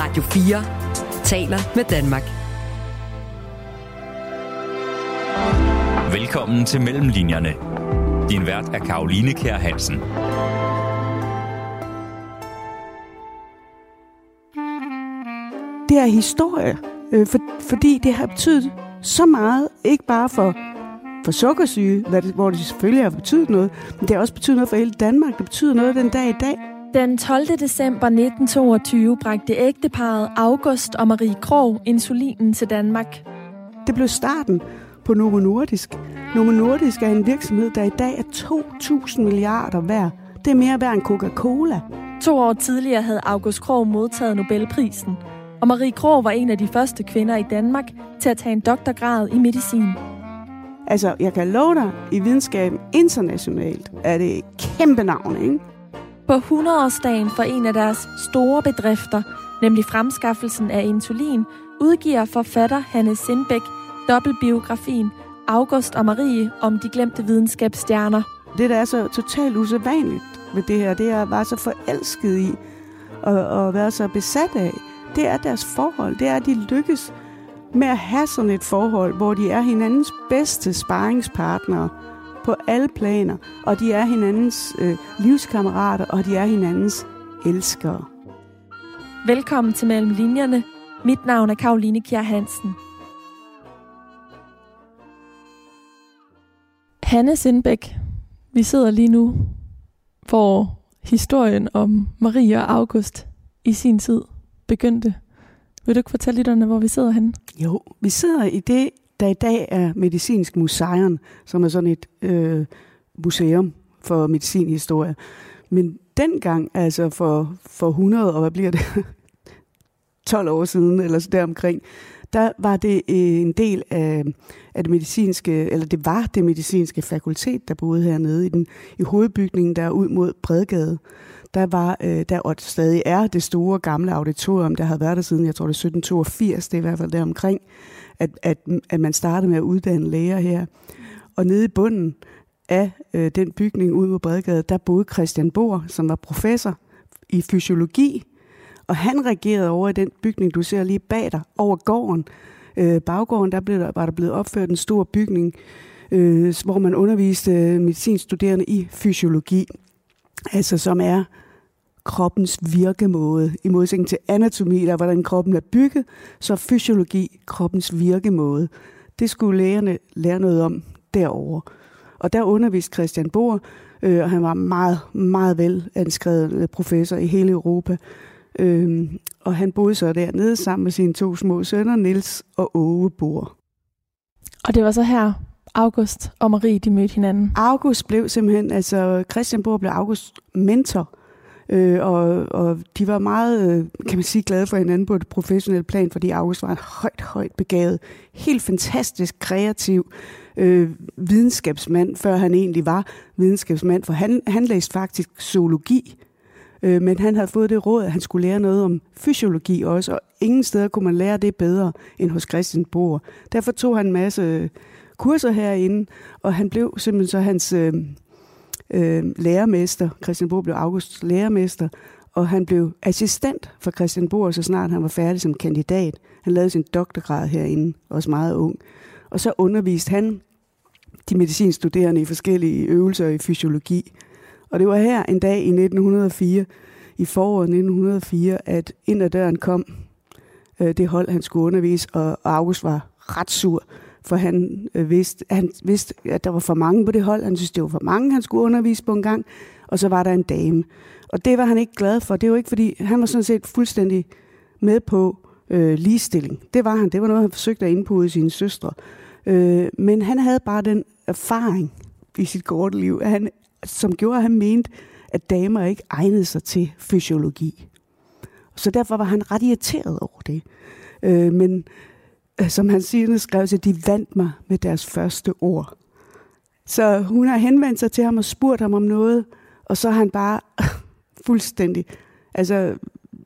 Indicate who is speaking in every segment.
Speaker 1: Radio 4 taler med Danmark.
Speaker 2: Velkommen til Mellemlinjerne. Din vært er Karoline Kær Hansen.
Speaker 3: Det er historie, øh, for, fordi det har betydet så meget, ikke bare for, for sukkersyge, hvad det, hvor det selvfølgelig har betydet noget, men det har også betydet noget for hele Danmark. Det betyder noget den dag i dag.
Speaker 4: Den 12. december 1922 bragte ægteparet August og Marie Krog insulinen til Danmark.
Speaker 3: Det blev starten på Novo Nordisk. Novo Nordisk er en virksomhed, der i dag er 2.000 milliarder værd. Det er mere værd end Coca-Cola.
Speaker 4: To år tidligere havde August Krog modtaget Nobelprisen, og Marie Krog var en af de første kvinder i Danmark til at tage en doktorgrad i medicin.
Speaker 3: Altså, jeg kan love dig, i videnskaben internationalt er det et kæmpe navn, ikke?
Speaker 4: På 100-årsdagen for en af deres store bedrifter, nemlig fremskaffelsen af insulin, udgiver forfatter Hanne Sindbæk dobbeltbiografien August og Marie om de glemte videnskabsstjerner.
Speaker 3: Det, der er så totalt usædvanligt ved det her, det er at være så forelsket i og, og være så besat af, det er deres forhold. Det er, at de lykkes med at have sådan et forhold, hvor de er hinandens bedste sparringspartnere på alle planer, og de er hinandens øh, livskammerater, og de er hinandens elskere.
Speaker 4: Velkommen til Mellem Linjerne. Mit navn er Karoline Kjær Hansen. Hanne Sindbæk, vi sidder lige nu, hvor historien om Marie og August i sin tid begyndte. Vil du ikke fortælle lytterne, hvor vi sidder henne?
Speaker 3: Jo, vi sidder i det, der i dag er Medicinsk Museum, som er sådan et øh, museum for medicinhistorie. Men dengang, altså for, for 100, og hvad bliver det, 12 år siden, eller så deromkring, der var det øh, en del af, af det medicinske, eller det var det medicinske fakultet, der boede hernede i, den, i hovedbygningen, der ud mod Bredgade. Der var, øh, der og stadig er det store gamle auditorium, der havde været der siden, jeg tror det er 1782, det er i hvert fald deromkring at, at, at man startede med at uddanne læger her. Og nede i bunden af øh, den bygning ude mod Bredgade, der boede Christian Bohr, som var professor i fysiologi, og han regerede over i den bygning, du ser lige bag dig, over gården. Øh, baggården, der, blev der, var der blevet opført en stor bygning, øh, hvor man underviste medicinstuderende i fysiologi. Altså som er kroppens virkemåde. I modsætning til anatomi, der hvordan kroppen er bygget, så er fysiologi kroppens virkemåde. Det skulle lægerne lære noget om derovre. Og der underviste Christian Bohr, øh, og han var meget, meget vel anskrevet professor i hele Europa. Øh, og han boede så dernede sammen med sine to små sønner, Nils og Åge Bohr.
Speaker 4: Og det var så her, August og Marie, de mødte hinanden?
Speaker 3: August blev simpelthen, altså Christian Bohr blev August mentor, øh, og, og de var meget, øh, kan man sige, glade for hinanden på et professionelt plan, fordi August var en højt, højt begavet, helt fantastisk kreativ øh, videnskabsmand, før han egentlig var videnskabsmand, for han, han læste faktisk zoologi, Øh, men han havde fået det råd, at han skulle lære noget om fysiologi også, og ingen steder kunne man lære det bedre end hos Christian Bohr. Derfor tog han en masse kurser herinde, og han blev simpelthen så hans øh, øh, lærermester. Christian Bohr blev Augusts lærermester, og han blev assistent for Christian Bohr, så snart han var færdig som kandidat. Han lavede sin doktorgrad herinde, også meget ung. Og så underviste han de medicinstuderende i forskellige øvelser i fysiologi. Og det var her en dag i 1904, i foråret 1904, at ind ad døren kom øh, det hold, han skulle undervise, og August var ret sur, for han, øh, vidste, han vidste, at der var for mange på det hold. Han synes, det var for mange, han skulle undervise på en gang. Og så var der en dame. Og det var han ikke glad for. Det var ikke, fordi han var sådan set fuldstændig med på øh, ligestilling. Det var han. Det var noget, han forsøgte at indpude sine søstre. Øh, men han havde bare den erfaring i sit korte liv, at han som gjorde, at han mente, at damer ikke egnede sig til fysiologi. Så derfor var han ret irriteret over det. Øh, men Øh, som han siger, skrev til, de vandt mig med deres første ord. Så hun har henvendt sig til ham og spurgt ham om noget, og så har han bare fuldstændig, altså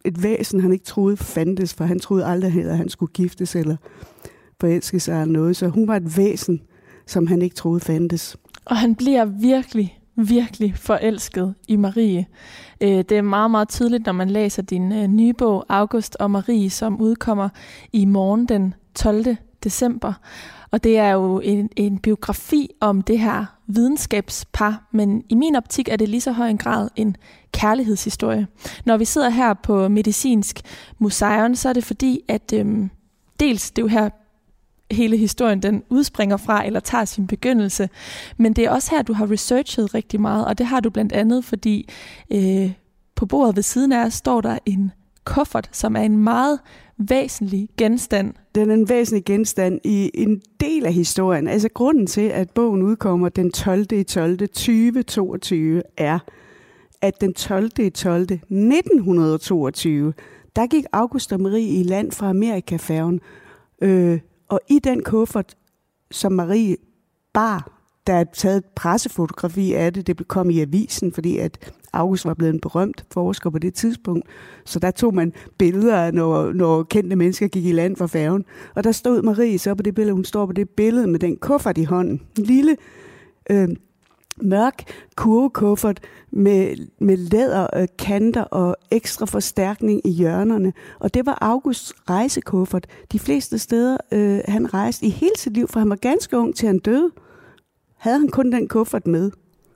Speaker 3: et væsen, han ikke troede fandtes, for han troede aldrig, at han skulle giftes eller forelske sig eller noget. Så hun var et væsen, som han ikke troede fandtes.
Speaker 4: Og han bliver virkelig virkelig forelsket i Marie. Øh, det er meget, meget tydeligt, når man læser din øh, nye bog, August og Marie, som udkommer i morgen den 12. december. Og det er jo en, en biografi om det her videnskabspar, men i min optik er det lige så høj en grad en kærlighedshistorie. Når vi sidder her på Medicinsk Museum, så er det fordi, at øhm, dels det er jo her hele historien den udspringer fra, eller tager sin begyndelse. Men det er også her, du har researchet rigtig meget, og det har du blandt andet, fordi øh, på bordet ved siden af står der en kuffert, som er en meget væsentlig genstand.
Speaker 3: Den er en væsentlig genstand i en del af historien. Altså grunden til, at bogen udkommer den 12. 12. 2022 er, at den 12. 12. 1922, der gik August og Marie i land fra Amerikafærgen, øh, og i den kuffert, som Marie bar, der er taget et pressefotografi af det, det kom i avisen, fordi at August var blevet en berømt forsker på det tidspunkt. Så der tog man billeder af, når, når kendte mennesker gik i land fra færgen. Og der stod Marie så på det billede, hun står på det billede med den kuffert i hånden. En lille øh, mørk kurvekuffert med, med læderkanter øh, og ekstra forstærkning i hjørnerne. Og det var Augusts rejsekuffert. De fleste steder, øh, han rejste i hele sit liv, for han var ganske ung til han døde, havde han kun den kuffert med.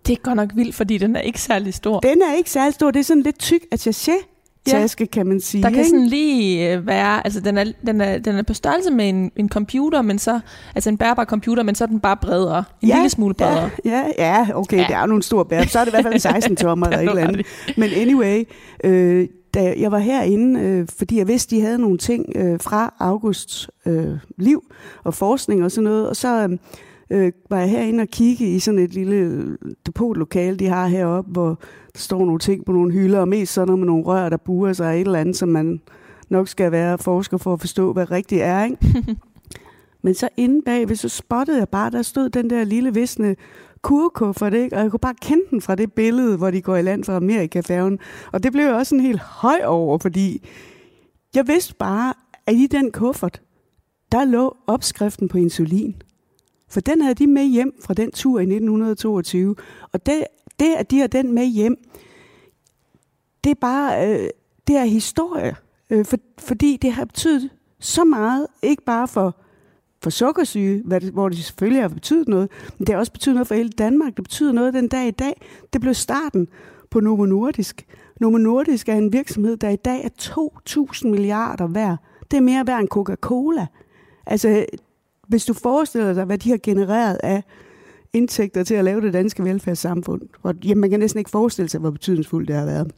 Speaker 4: Det er godt nok vildt, fordi den er ikke særlig stor.
Speaker 3: Den er ikke særlig stor. Det er sådan lidt tyk attaché taske, ja. kan man sige.
Speaker 4: Der kan ikke? sådan lige øh, være, altså den er, den er, den er på størrelse med en, en computer, men så, altså en bærbar computer, men så er den bare bredere. En ja, lille smule bredere.
Speaker 3: Ja, ja, okay, ja. det er jo nogle store bær. Så er det i hvert fald en 16 tommer eller et eller andet. Men anyway, øh, da jeg var herinde, øh, fordi jeg vidste, de havde nogle ting øh, fra Augusts øh, liv og forskning og sådan noget, og så... Øh, øh, var jeg herinde og kigge i sådan et lille depotlokale, de har heroppe, hvor der står nogle ting på nogle hylder, og mest sådan noget med nogle rør, der buer sig et eller andet, som man nok skal være forsker for at forstå, hvad rigtigt er, ikke? Men så inde bagved, så spottede jeg bare, der stod den der lille visne kurkuffert, ikke? og jeg kunne bare kende den fra det billede, hvor de går i land fra Amerikafærgen. Og det blev jeg også sådan helt høj over, fordi jeg vidste bare, at i den kuffert, der lå opskriften på insulin. For den havde de med hjem fra den tur i 1922. Og det, det at de har den med hjem, det er bare, øh, det er historie. Øh, for, fordi det har betydet så meget, ikke bare for, for sukkersyge, hvad det, hvor det selvfølgelig har betydet noget, men det har også betydet noget for hele Danmark. Det betyder noget den dag i dag. Det blev starten på Novo Nordisk. Novo Nordisk er en virksomhed, der i dag er 2.000 milliarder værd. Det er mere værd end Coca-Cola. Altså, hvis du forestiller dig, hvad de har genereret af indtægter til at lave det danske velfærdssamfund, hvor, jamen, man kan næsten ikke forestille sig, hvor betydningsfuldt det har været.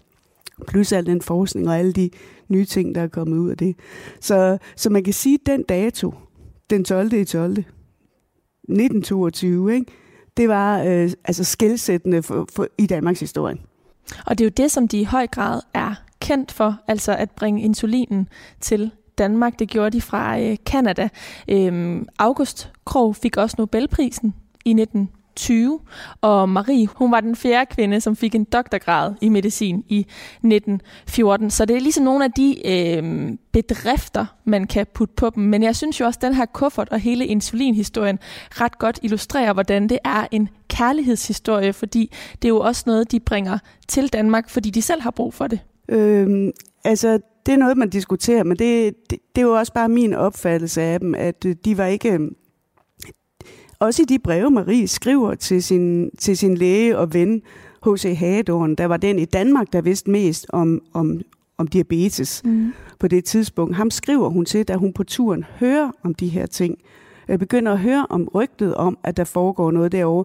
Speaker 3: Plus al den forskning og alle de nye ting, der er kommet ud af det. Så, så man kan sige, at den dato, den 12. i 12. 1922, ikke? det var øh, altså skældsættende for, for, i Danmarks historie.
Speaker 4: Og det er jo det, som de i høj grad er kendt for, altså at bringe insulinen til Danmark. Det gjorde de fra øh, Canada. Øhm, August Krog fik også Nobelprisen i 1920, og Marie, hun var den fjerde kvinde, som fik en doktorgrad i medicin i 1914. Så det er ligesom nogle af de øh, bedrifter, man kan putte på dem. Men jeg synes jo også, at den her kuffert og hele insulinhistorien ret godt illustrerer, hvordan det er en kærlighedshistorie, fordi det er jo også noget, de bringer til Danmark, fordi de selv har brug for det.
Speaker 3: Øhm, altså, det er noget, man diskuterer, men det, det, det er jo også bare min opfattelse af dem, at øh, de var ikke... Øh, også i de breve, Marie skriver til sin, til sin læge og ven, H.C. Hagedorn, der var den i Danmark, der vidste mest om, om, om diabetes mm. på det tidspunkt. Ham skriver hun til, da hun på turen hører om de her ting. Jeg begynder at høre om rygtet om, at der foregår noget derovre.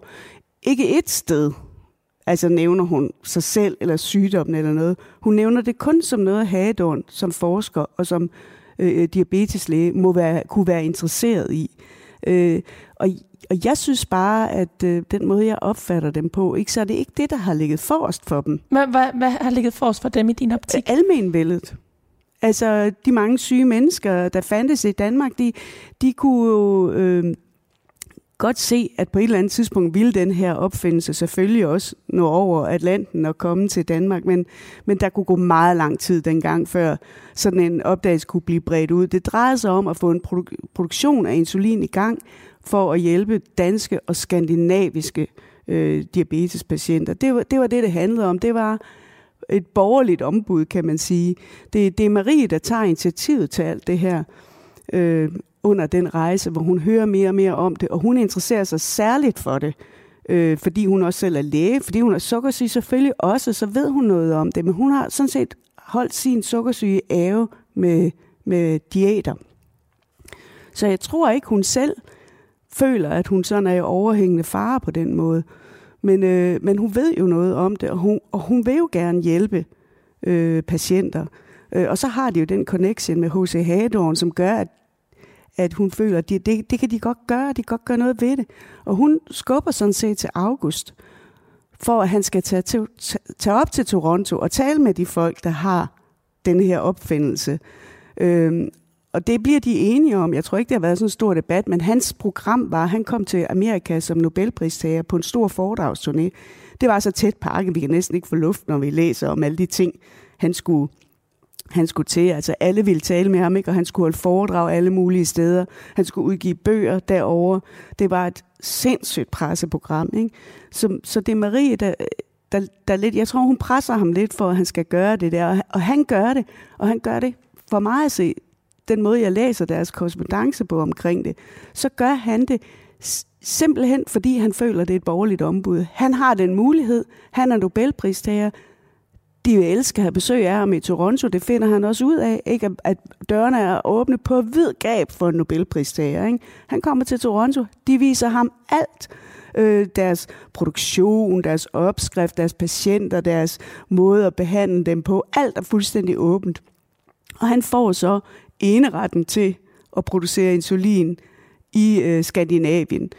Speaker 3: Ikke et sted, Altså nævner hun sig selv eller sygdommen eller noget. Hun nævner det kun som noget, Hagedorn som forsker og som øh, øh, diabeteslæge må være, kunne være interesseret i. Øh, og, og jeg synes bare, at øh, den måde, jeg opfatter dem på, ikke, så er det ikke det, der har ligget forrest for dem.
Speaker 4: Hvad, hvad, hvad har ligget forrest for dem i din optik?
Speaker 3: Almenvældet. Altså, de mange syge mennesker, der fandtes i Danmark, de, de kunne jo øh, godt se, at på et eller andet tidspunkt ville den her opfindelse selvfølgelig også nå over Atlanten og komme til Danmark, men, men der kunne gå meget lang tid dengang, før sådan en opdagelse kunne blive bredt ud. Det drejede sig om at få en produ- produktion af insulin i gang for at hjælpe danske og skandinaviske øh, diabetespatienter. Det var, det var det, det handlede om. Det var et borgerligt ombud, kan man sige. Det, det er Marie, der tager initiativet til alt det her øh, under den rejse, hvor hun hører mere og mere om det, og hun interesserer sig særligt for det, øh, fordi hun også selv er læge, fordi hun er sukkersyg selvfølgelig også, så ved hun noget om det, men hun har sådan set holdt sin sukkersyge æve med, med diæter. Så jeg tror ikke, hun selv føler, at hun sådan er i overhængende fare på den måde. Men, øh, men hun ved jo noget om det, og hun, og hun vil jo gerne hjælpe øh, patienter. Øh, og så har de jo den connection med H.C. Hagedorn, som gør, at, at hun føler, at det, det, det kan de godt gøre, de kan godt gøre noget ved det. Og hun skubber sådan set til August, for at han skal tage, til, tage op til Toronto og tale med de folk, der har den her opfindelse. Øhm, og det bliver de enige om. Jeg tror ikke, det har været sådan en stor debat, men hans program var, at han kom til Amerika som Nobelpristager på en stor foredragsturné. Det var så tæt pakket, vi kan næsten ikke få luft, når vi læser om alle de ting, han skulle, han skulle til. Altså alle ville tale med ham, ikke? og han skulle holde foredrag alle mulige steder. Han skulle udgive bøger derovre. Det var et sindssygt presseprogram. Ikke? Så, så det er Marie, der, der, der lidt, jeg tror, hun presser ham lidt for, at han skal gøre det der. Og han gør det, og han gør det for mig at se den måde, jeg læser deres korrespondence på omkring det, så gør han det simpelthen, fordi han føler, det er et borgerligt ombud. Han har den mulighed. Han er Nobelpristager. De vil elske at have besøg af ham i Toronto. Det finder han også ud af, ikke? at dørene er åbne på vid gab for en Nobelpristager. Ikke? Han kommer til Toronto. De viser ham alt. Øh, deres produktion, deres opskrift, deres patienter, deres måde at behandle dem på. Alt er fuldstændig åbent. Og han får så eneretten til at producere insulin i øh, Skandinavien.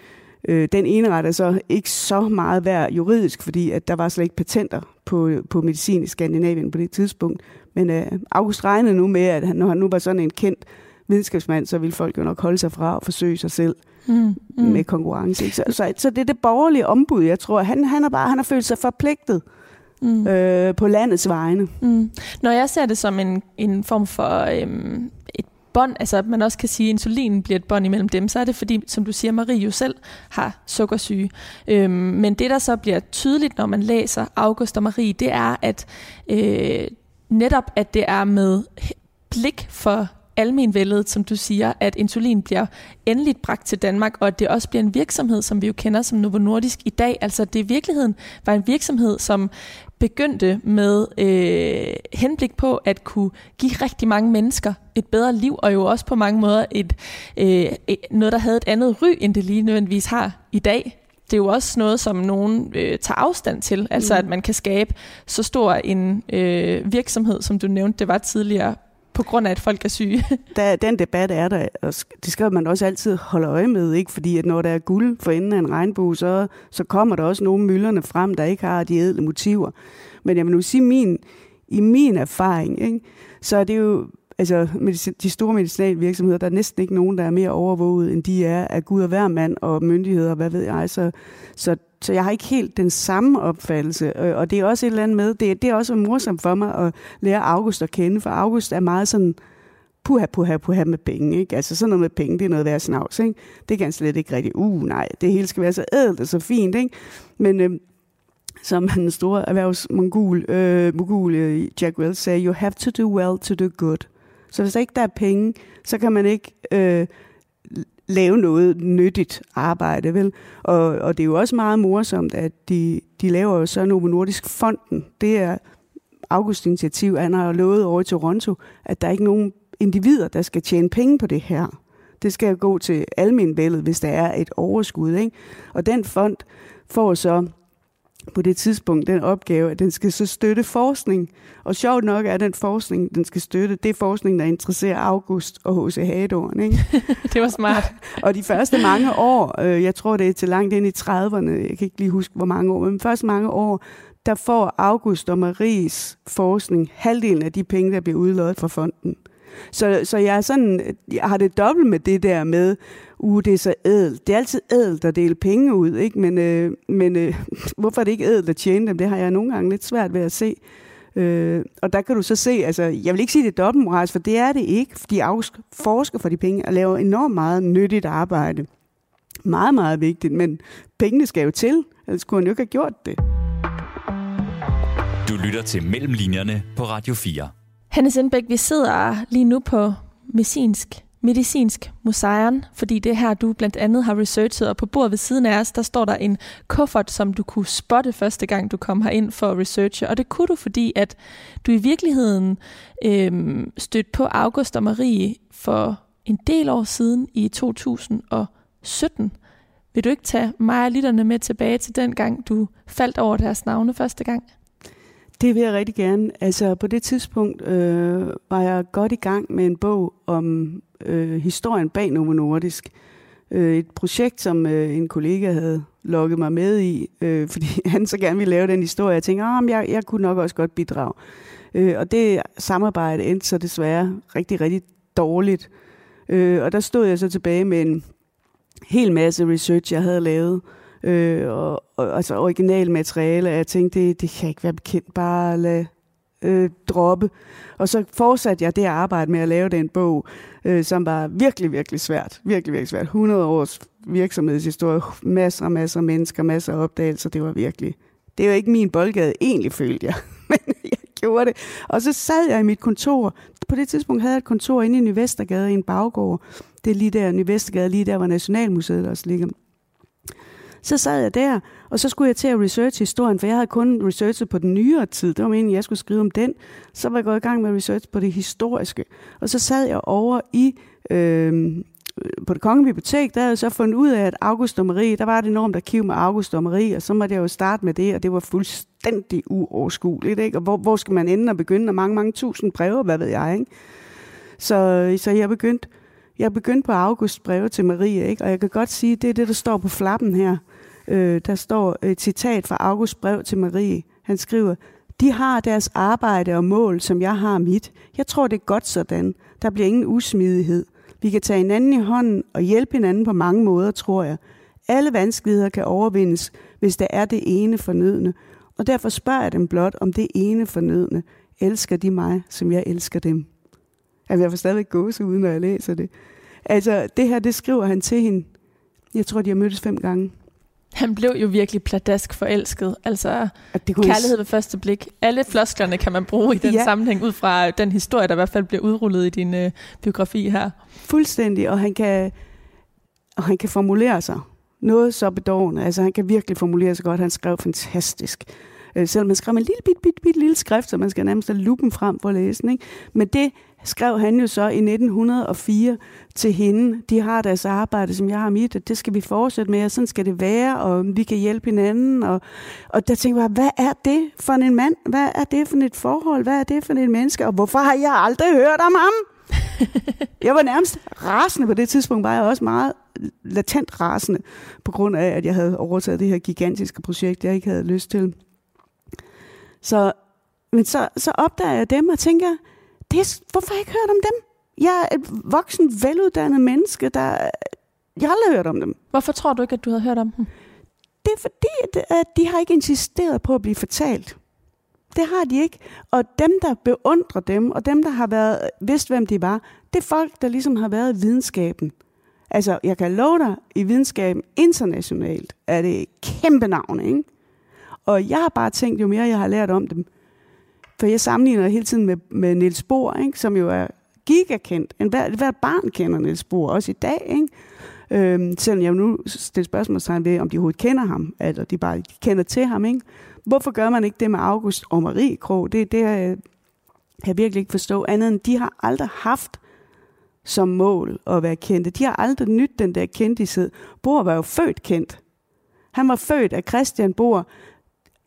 Speaker 3: Øh, den eneret er så ikke så meget værd juridisk, fordi at der var slet ikke patenter på, på medicin i Skandinavien på det tidspunkt. Men øh, August regnede nu med, at han, når han nu var sådan en kendt videnskabsmand, så ville folk jo nok holde sig fra at forsøge sig selv mm, mm. med konkurrence. Så, så, så det er det borgerlige ombud, jeg tror. Han, han, har bare han har følt sig forpligtet mm. øh, på landets vegne. Mm.
Speaker 4: Når jeg ser det som en, en form for øhm, bånd, altså at man også kan sige, at insulinen bliver et bånd imellem dem, så er det fordi, som du siger, Marie jo selv har sukkersyge. Øhm, men det, der så bliver tydeligt, når man læser August og Marie, det er, at øh, netop, at det er med blik for almenvældet, som du siger, at insulin bliver endeligt bragt til Danmark, og at det også bliver en virksomhed, som vi jo kender som Novo Nordisk i dag. Altså det i virkeligheden var en virksomhed, som begyndte med øh, henblik på at kunne give rigtig mange mennesker et bedre liv, og jo også på mange måder et, øh, et, noget, der havde et andet ry, end det lige nødvendigvis har i dag. Det er jo også noget, som nogen øh, tager afstand til, altså mm. at man kan skabe så stor en øh, virksomhed, som du nævnte, det var tidligere, på grund af, at folk er syge.
Speaker 3: Der, den debat er der, og det skal man også altid holde øje med, ikke? fordi at når der er guld for enden af en regnbue, så, så kommer der også nogle myllerne frem, der ikke har de ædle motiver. Men jeg vil nu sige, min, i min erfaring, ikke? så er det jo altså de store medicinalvirksomheder, der er næsten ikke nogen, der er mere overvåget, end de er af Gud og hver mand og myndigheder, hvad ved jeg. Så, så, så jeg har ikke helt den samme opfattelse. Øh, og det er også et eller andet med, det, det er også morsomt for mig at lære August at kende, for August er meget sådan, puha, puha, puha med penge. Ikke? Altså sådan noget med penge, det er noget værd snavs. Ikke? Det kan han slet ikke rigtig. Uh, nej, det hele skal være så ædelt og så fint. Ikke? Men øh, som den store erhvervsmongul, øh, mogul, øh, Jack Wells sagde, you have to do well to do good. Så hvis der ikke der er penge, så kan man ikke øh, lave noget nyttigt arbejde, vel? Og, og det er jo også meget morsomt, at de, de laver jo så Novo Nordisk Fonden. Det er August initiativ. Han har lovet over i Toronto, at der er ikke nogen individer, der skal tjene penge på det her. Det skal gå til almenvældet, hvis der er et overskud. Ikke? Og den fond får så på det tidspunkt den opgave, at den skal så støtte forskning. Og sjovt nok er den forskning, den skal støtte, det er forskning, der interesserer August og H.C. Hadorn. Ikke?
Speaker 4: det var smart.
Speaker 3: og de første mange år, øh, jeg tror det er til langt ind i 30'erne, jeg kan ikke lige huske, hvor mange år, men første mange år, der får August og Maries forskning halvdelen af de penge, der bliver udlået fra fonden. Så, så jeg, er sådan, jeg har det dobbelt med det der med, uh, det er så ædelt. Det er altid ædelt at dele penge ud, ikke? men, øh, men øh, hvorfor er det ikke ædelt at tjene dem? Det har jeg nogle gange lidt svært ved at se. Øh, og der kan du så se, altså, jeg vil ikke sige, det er dobbeltmoralsk, for det er det ikke, fordi forsker for de penge og laver enormt meget nyttigt arbejde. Meget, meget vigtigt, men pengene skal jo til. Ellers kunne han jo ikke have gjort det.
Speaker 2: Du lytter til Mellemlinjerne på Radio 4.
Speaker 4: Hanne Sindbæk, vi sidder lige nu på medicinsk, medicinsk museum, fordi det er her, du blandt andet har researchet, og på bordet ved siden af os, der står der en kuffert, som du kunne spotte første gang, du kom ind for at researche, og det kunne du, fordi at du i virkeligheden øhm, stødte på August og Marie for en del år siden i 2017. Vil du ikke tage mig og lytterne med tilbage til den gang, du faldt over deres navne første gang?
Speaker 3: Det vil jeg rigtig gerne. Altså på det tidspunkt øh, var jeg godt i gang med en bog om øh, historien bag Novo Nordisk. Øh, et projekt, som øh, en kollega havde lukket mig med i, øh, fordi han så gerne ville lave den historie. Jeg tænkte, at jeg, jeg kunne nok også godt bidrage. Øh, og det samarbejde endte så desværre rigtig, rigtig dårligt. Øh, og der stod jeg så tilbage med en hel masse research, jeg havde lavet, øh, Øh, og, og, altså original materiale, og jeg tænkte, det, det kan ikke være bekendt, bare at lade øh, droppe. Og så fortsatte jeg det arbejde med at lave den bog, øh, som var virkelig, virkelig svært. Virkelig, virkelig svært. 100 års virksomhedshistorie, masser og masser af mennesker, masser af opdagelser. Det var virkelig... Det var ikke min boldgade, egentlig følte jeg. Men jeg gjorde det. Og så sad jeg i mit kontor. På det tidspunkt havde jeg et kontor inde i Nyvestergade i en baggård. Det er lige der, Nyvestergade, lige der, hvor Nationalmuseet også ligger. Så sad jeg der, og så skulle jeg til at researche historien, for jeg havde kun researchet på den nyere tid. Det var meningen, jeg skulle skrive om den. Så var jeg gået i gang med at research på det historiske. Og så sad jeg over i... Øh, på det kongelige bibliotek, der havde jeg så fundet ud af, at August og Marie, der var et enormt arkiv med August og Marie, og så måtte jeg jo starte med det, og det var fuldstændig uoverskueligt, ikke? Og hvor, hvor skal man ende og begynde? Og mange, mange tusind breve, hvad ved jeg, ikke? Så, så jeg begyndte jeg begyndte på August breve til Marie, ikke? og jeg kan godt sige, det er det, der står på flappen her. Øh, der står et citat fra August brev til Marie. Han skriver, de har deres arbejde og mål, som jeg har mit. Jeg tror, det er godt sådan. Der bliver ingen usmidighed. Vi kan tage hinanden i hånden og hjælpe hinanden på mange måder, tror jeg. Alle vanskeligheder kan overvindes, hvis der er det ene fornødne. Og derfor spørger jeg dem blot om det ene fornødne. Elsker de mig, som jeg elsker dem? Altså, jeg får stadigvæk gåse uden, når jeg læser det. Altså, det her, det skriver han til hende. Jeg tror, de har mødtes fem gange.
Speaker 4: Han blev jo virkelig pladask forelsket. Altså, det kærlighed ved første blik. Alle flosklerne kan man bruge i den ja. sammenhæng, ud fra den historie, der i hvert fald bliver udrullet i din øh, biografi her.
Speaker 3: Fuldstændig, og han kan, og han kan formulere sig. Noget så bedårende. Altså, han kan virkelig formulere sig godt. Han skrev fantastisk. Øh, selvom man skrev en lille bit, bit, bit lille skrift, så man skal nærmest have lupen frem for at læse den. Ikke? Men det skrev han jo så i 1904 til hende. De har deres arbejde, som jeg har mit, og det skal vi fortsætte med, og sådan skal det være, og vi kan hjælpe hinanden. Og, og der tænkte jeg, hvad er det for en mand? Hvad er det for et forhold? Hvad er det for et menneske? Og hvorfor har jeg aldrig hørt om ham? jeg var nærmest rasende på det tidspunkt, var jeg også meget latent rasende, på grund af, at jeg havde overtaget det her gigantiske projekt, jeg ikke havde lyst til. Så, men så, så opdager jeg dem og tænker, det er, hvorfor har jeg ikke hørt om dem? Jeg er et voksen, veluddannet menneske, der... Jeg har aldrig hørt om dem.
Speaker 4: Hvorfor tror du ikke, at du havde hørt om dem?
Speaker 3: Det er fordi, at de har ikke insisteret på at blive fortalt. Det har de ikke. Og dem, der beundrer dem, og dem, der har været, vidst, hvem de var, det er folk, der ligesom har været i videnskaben. Altså, jeg kan love dig, i videnskaben internationalt er det kæmpe navn, ikke? Og jeg har bare tænkt, jo mere jeg har lært om dem, for jeg sammenligner hele tiden med, med Niels Bohr, ikke? som jo er gigakendt. En hver, barn kender Niels Bohr, også i dag. Ikke? Øhm, selvom jeg nu stiller spørgsmålstegn ved, om de overhovedet kender ham, eller de bare kender til ham. Ikke? Hvorfor gør man ikke det med August og Marie Krog? Det, det jeg, jeg virkelig ikke forstå. Andet end, de har aldrig haft som mål at være kendte. De har aldrig nyt den der kendthed. Bohr var jo født kendt. Han var født af Christian Bohr,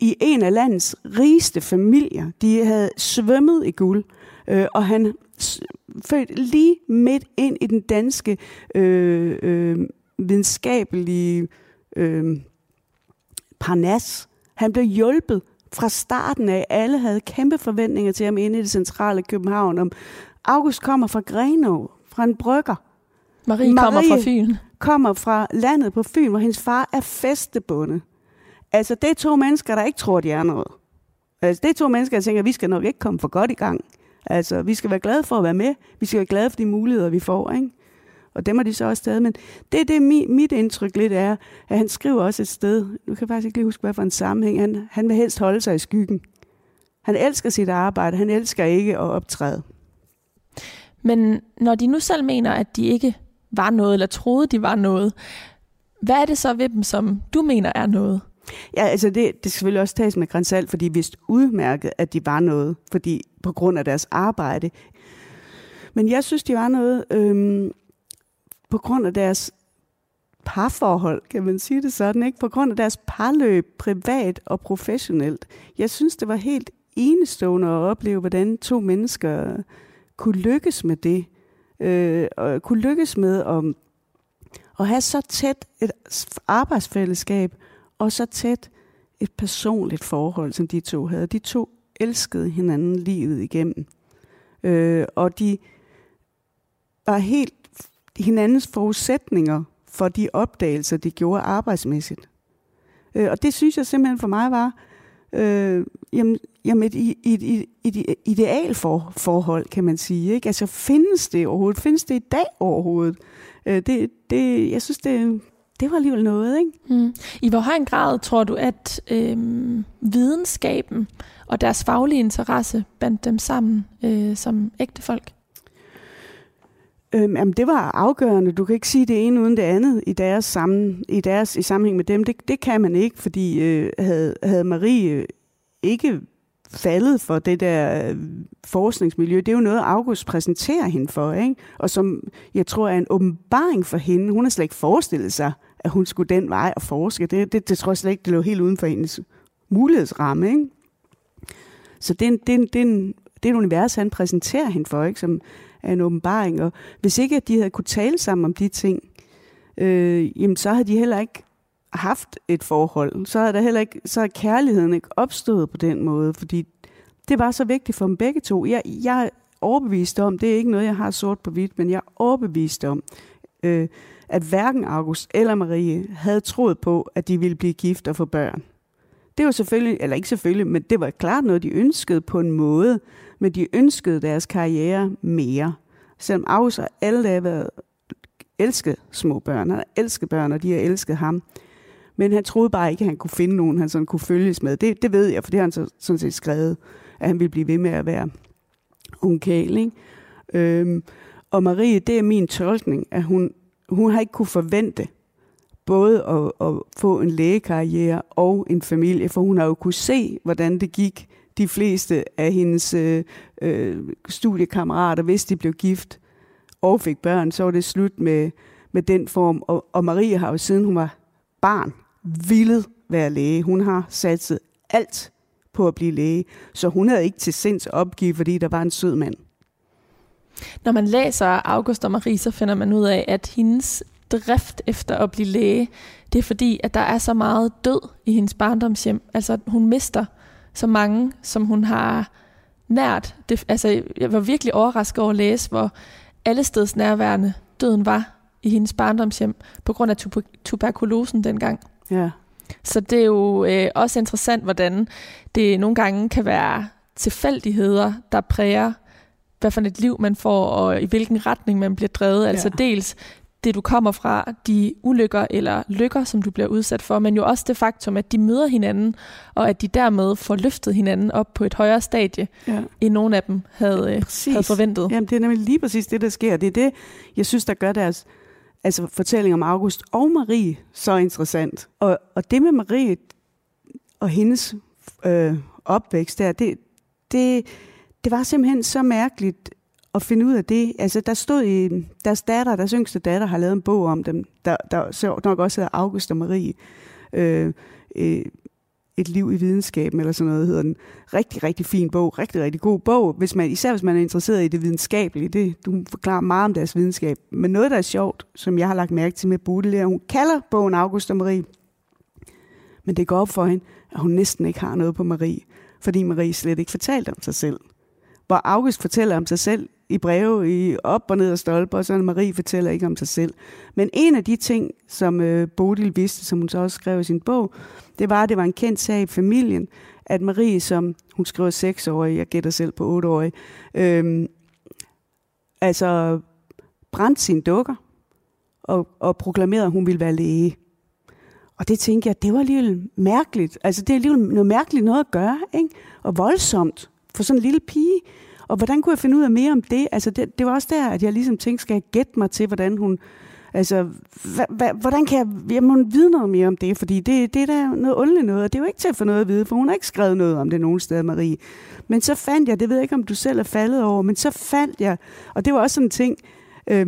Speaker 3: i en af landets rigeste familier. De havde svømmet i guld, øh, og han født lige midt ind i den danske øh, øh, videnskabelige øh, parnas. Han blev hjulpet fra starten af. Alle havde kæmpe forventninger til ham inde i det centrale København. Om August kommer fra Grenå, fra en brygger.
Speaker 4: Marie, Marie kommer fra Fyn.
Speaker 3: kommer fra landet på Fyn, hvor hendes far er festebonde. Altså, det er to mennesker, der ikke tror, de er noget. Altså, det er to mennesker, der tænker, at vi skal nok ikke komme for godt i gang. Altså, vi skal være glade for at være med. Vi skal være glade for de muligheder, vi får, ikke? og dem er de så også taget. Men det er det, mit, mit indtryk lidt er, at han skriver også et sted, nu kan jeg faktisk ikke lige huske, hvad for en sammenhæng, han, han vil helst holde sig i skyggen. Han elsker sit arbejde, han elsker ikke at optræde.
Speaker 4: Men når de nu selv mener, at de ikke var noget, eller troede, de var noget, hvad er det så ved dem, som du mener er noget?
Speaker 3: Ja, altså det, det skal selvfølgelig også tages med grænsalt, fordi de vidste udmærket, at de var noget, fordi på grund af deres arbejde. Men jeg synes, de var noget øhm, på grund af deres parforhold, kan man sige det sådan, ikke? På grund af deres parløb, privat og professionelt. Jeg synes, det var helt enestående at opleve, hvordan to mennesker kunne lykkes med det. Øh, og kunne lykkes med at, at have så tæt et arbejdsfællesskab, og så tæt et personligt forhold, som de to havde. De to elskede hinanden livet igennem. Øh, og de var helt hinandens forudsætninger for de opdagelser, de gjorde arbejdsmæssigt. Øh, og det synes jeg simpelthen for mig var øh, jamen, jamen et, et, et, et ideal for, forhold, kan man sige. Ikke? Altså findes det overhovedet? Findes det i dag overhovedet? Øh, det, det, jeg synes, det, det var alligevel noget. Ikke?
Speaker 4: Mm. I hvor høj grad tror du, at øh, videnskaben og deres faglige interesse bandt dem sammen øh, som ægte folk?
Speaker 3: Øhm, jamen, det var afgørende. Du kan ikke sige det ene uden det andet i deres, sammen, i deres i sammenhæng med dem. Det, det kan man ikke, fordi øh, havde, havde Marie ikke faldet for det der øh, forskningsmiljø. Det er jo noget, August præsenterer hende for, ikke? og som jeg tror er en åbenbaring for hende. Hun har slet ikke forestillet sig, at hun skulle den vej og forske. Det, det, det tror jeg slet ikke, det lå helt uden for hendes mulighedsramme. Ikke? Så det er, en, det, er en, det, er en, det er et univers, han præsenterer hende for, ikke? som er en åbenbaring. Og hvis ikke at de havde kunne tale sammen om de ting, øh, jamen så havde de heller ikke haft et forhold. Så havde der heller ikke, så havde kærligheden ikke opstået på den måde, fordi det var så vigtigt for dem begge to. Jeg, jeg er overbevist om, det er ikke noget, jeg har sort på hvidt, men jeg er overbevist om, øh, at hverken August eller Marie havde troet på, at de ville blive gift og få børn. Det var selvfølgelig, eller ikke selvfølgelig, men det var klart noget, de ønskede på en måde, men de ønskede deres karriere mere. Selvom August har alle dage været elsket små børn, han har elsket børn, og de har elsket ham. Men han troede bare ikke, at han kunne finde nogen, han sådan kunne følges med. Det, det ved jeg, for det har han så, sådan set skrevet, at han ville blive ved med at være unkæl. Ikke? Øhm, og Marie, det er min tolkning, at hun, hun har ikke kunne forvente både at, at få en lægekarriere og en familie, for hun har jo kunne se, hvordan det gik de fleste af hendes øh, øh, studiekammerater, hvis de blev gift og fik børn, så var det slut med, med den form. Og, og Marie har jo siden hun var barn ville være læge. Hun har satset alt på at blive læge, så hun havde ikke til sinds opgive, fordi der var en sød mand.
Speaker 4: Når man læser August og Marie, så finder man ud af, at hendes drift efter at blive læge, det er fordi, at der er så meget død i hendes barndomshjem. Altså, hun mister så mange, som hun har nært. Det, altså, jeg var virkelig overrasket over at læse, hvor alle steds nærværende døden var i hendes barndomshjem, på grund af tuberkulosen dengang.
Speaker 3: Ja.
Speaker 4: Så det er jo øh, også interessant, hvordan det nogle gange kan være tilfældigheder, der præger, hvad for et liv man får, og i hvilken retning man bliver drevet. Ja. Altså dels det, du kommer fra, de ulykker eller lykker, som du bliver udsat for, men jo også det faktum, at de møder hinanden, og at de dermed får løftet hinanden op på et højere stadie, ja. end nogen af dem havde, ja, havde forventet.
Speaker 3: Jamen, det er nemlig lige præcis det, der sker. Det er det, jeg synes, der gør deres altså fortælling om August og Marie så interessant. Og, og det med Marie og hendes øh, opvækst der, det, det, det var simpelthen så mærkeligt at finde ud af det. Altså, der stod i deres datter, deres yngste datter, har lavet en bog om dem, der, der så nok også hedder August og Marie. Øh, øh, et liv i videnskaben, eller sådan noget, hedder den. Rigtig, rigtig fin bog, rigtig, rigtig god bog, hvis man, især hvis man er interesseret i det videnskabelige. Det, du forklarer meget om deres videnskab. Men noget, der er sjovt, som jeg har lagt mærke til med Bodil, er, hun kalder bogen August og Marie. Men det går op for hende, at hun næsten ikke har noget på Marie, fordi Marie slet ikke fortalte om sig selv. Hvor August fortæller om sig selv i breve i op og ned og stolper, og så Marie fortæller ikke om sig selv. Men en af de ting, som øh, Bodil vidste, som hun så også skrev i sin bog, det var, at det var en kendt sag i familien, at Marie, som hun skriver seksårig, jeg gætter selv på otteårig, øh, altså brændte sine dukker, og, og proklamerede, at hun ville være læge. Og det tænkte jeg, det var alligevel mærkeligt. Altså, det er alligevel noget mærkeligt noget at gøre, ikke? Og voldsomt for sådan en lille pige. Og hvordan kunne jeg finde ud af mere om det? Altså, det, det var også der, at jeg ligesom tænkte, skal jeg gætte mig til, hvordan hun... Altså, hva, hva, hvordan kan jeg... Jeg må vide noget mere om det, fordi det, det er da noget underligt noget, og det er jo ikke til at få noget at vide, for hun har ikke skrevet noget om det nogen steder, Marie. Men så fandt jeg, det ved jeg ikke, om du selv er faldet over, men så fandt jeg, og det var også sådan en ting, øh,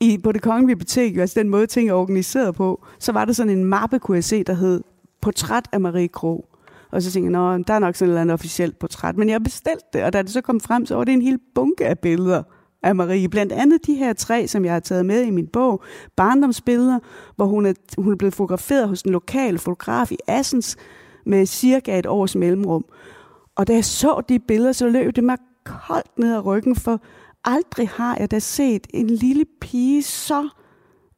Speaker 3: i, på det kongelige bibliotek, altså den måde ting er organiseret på, så var der sådan en mappe, kunne jeg se, der hed Portræt af Marie Krog. Og så tænkte jeg, der er nok sådan et eller andet officielt portræt. Men jeg bestilte det, og da det så kom frem, så var det en hel bunke af billeder af Marie. Blandt andet de her tre, som jeg har taget med i min bog. Barndomsbilleder, hvor hun er, hun er blevet fotograferet hos en lokal fotograf i Assens med cirka et års mellemrum. Og da jeg så de billeder, så løb det mig koldt ned ad ryggen, for aldrig har jeg da set en lille pige så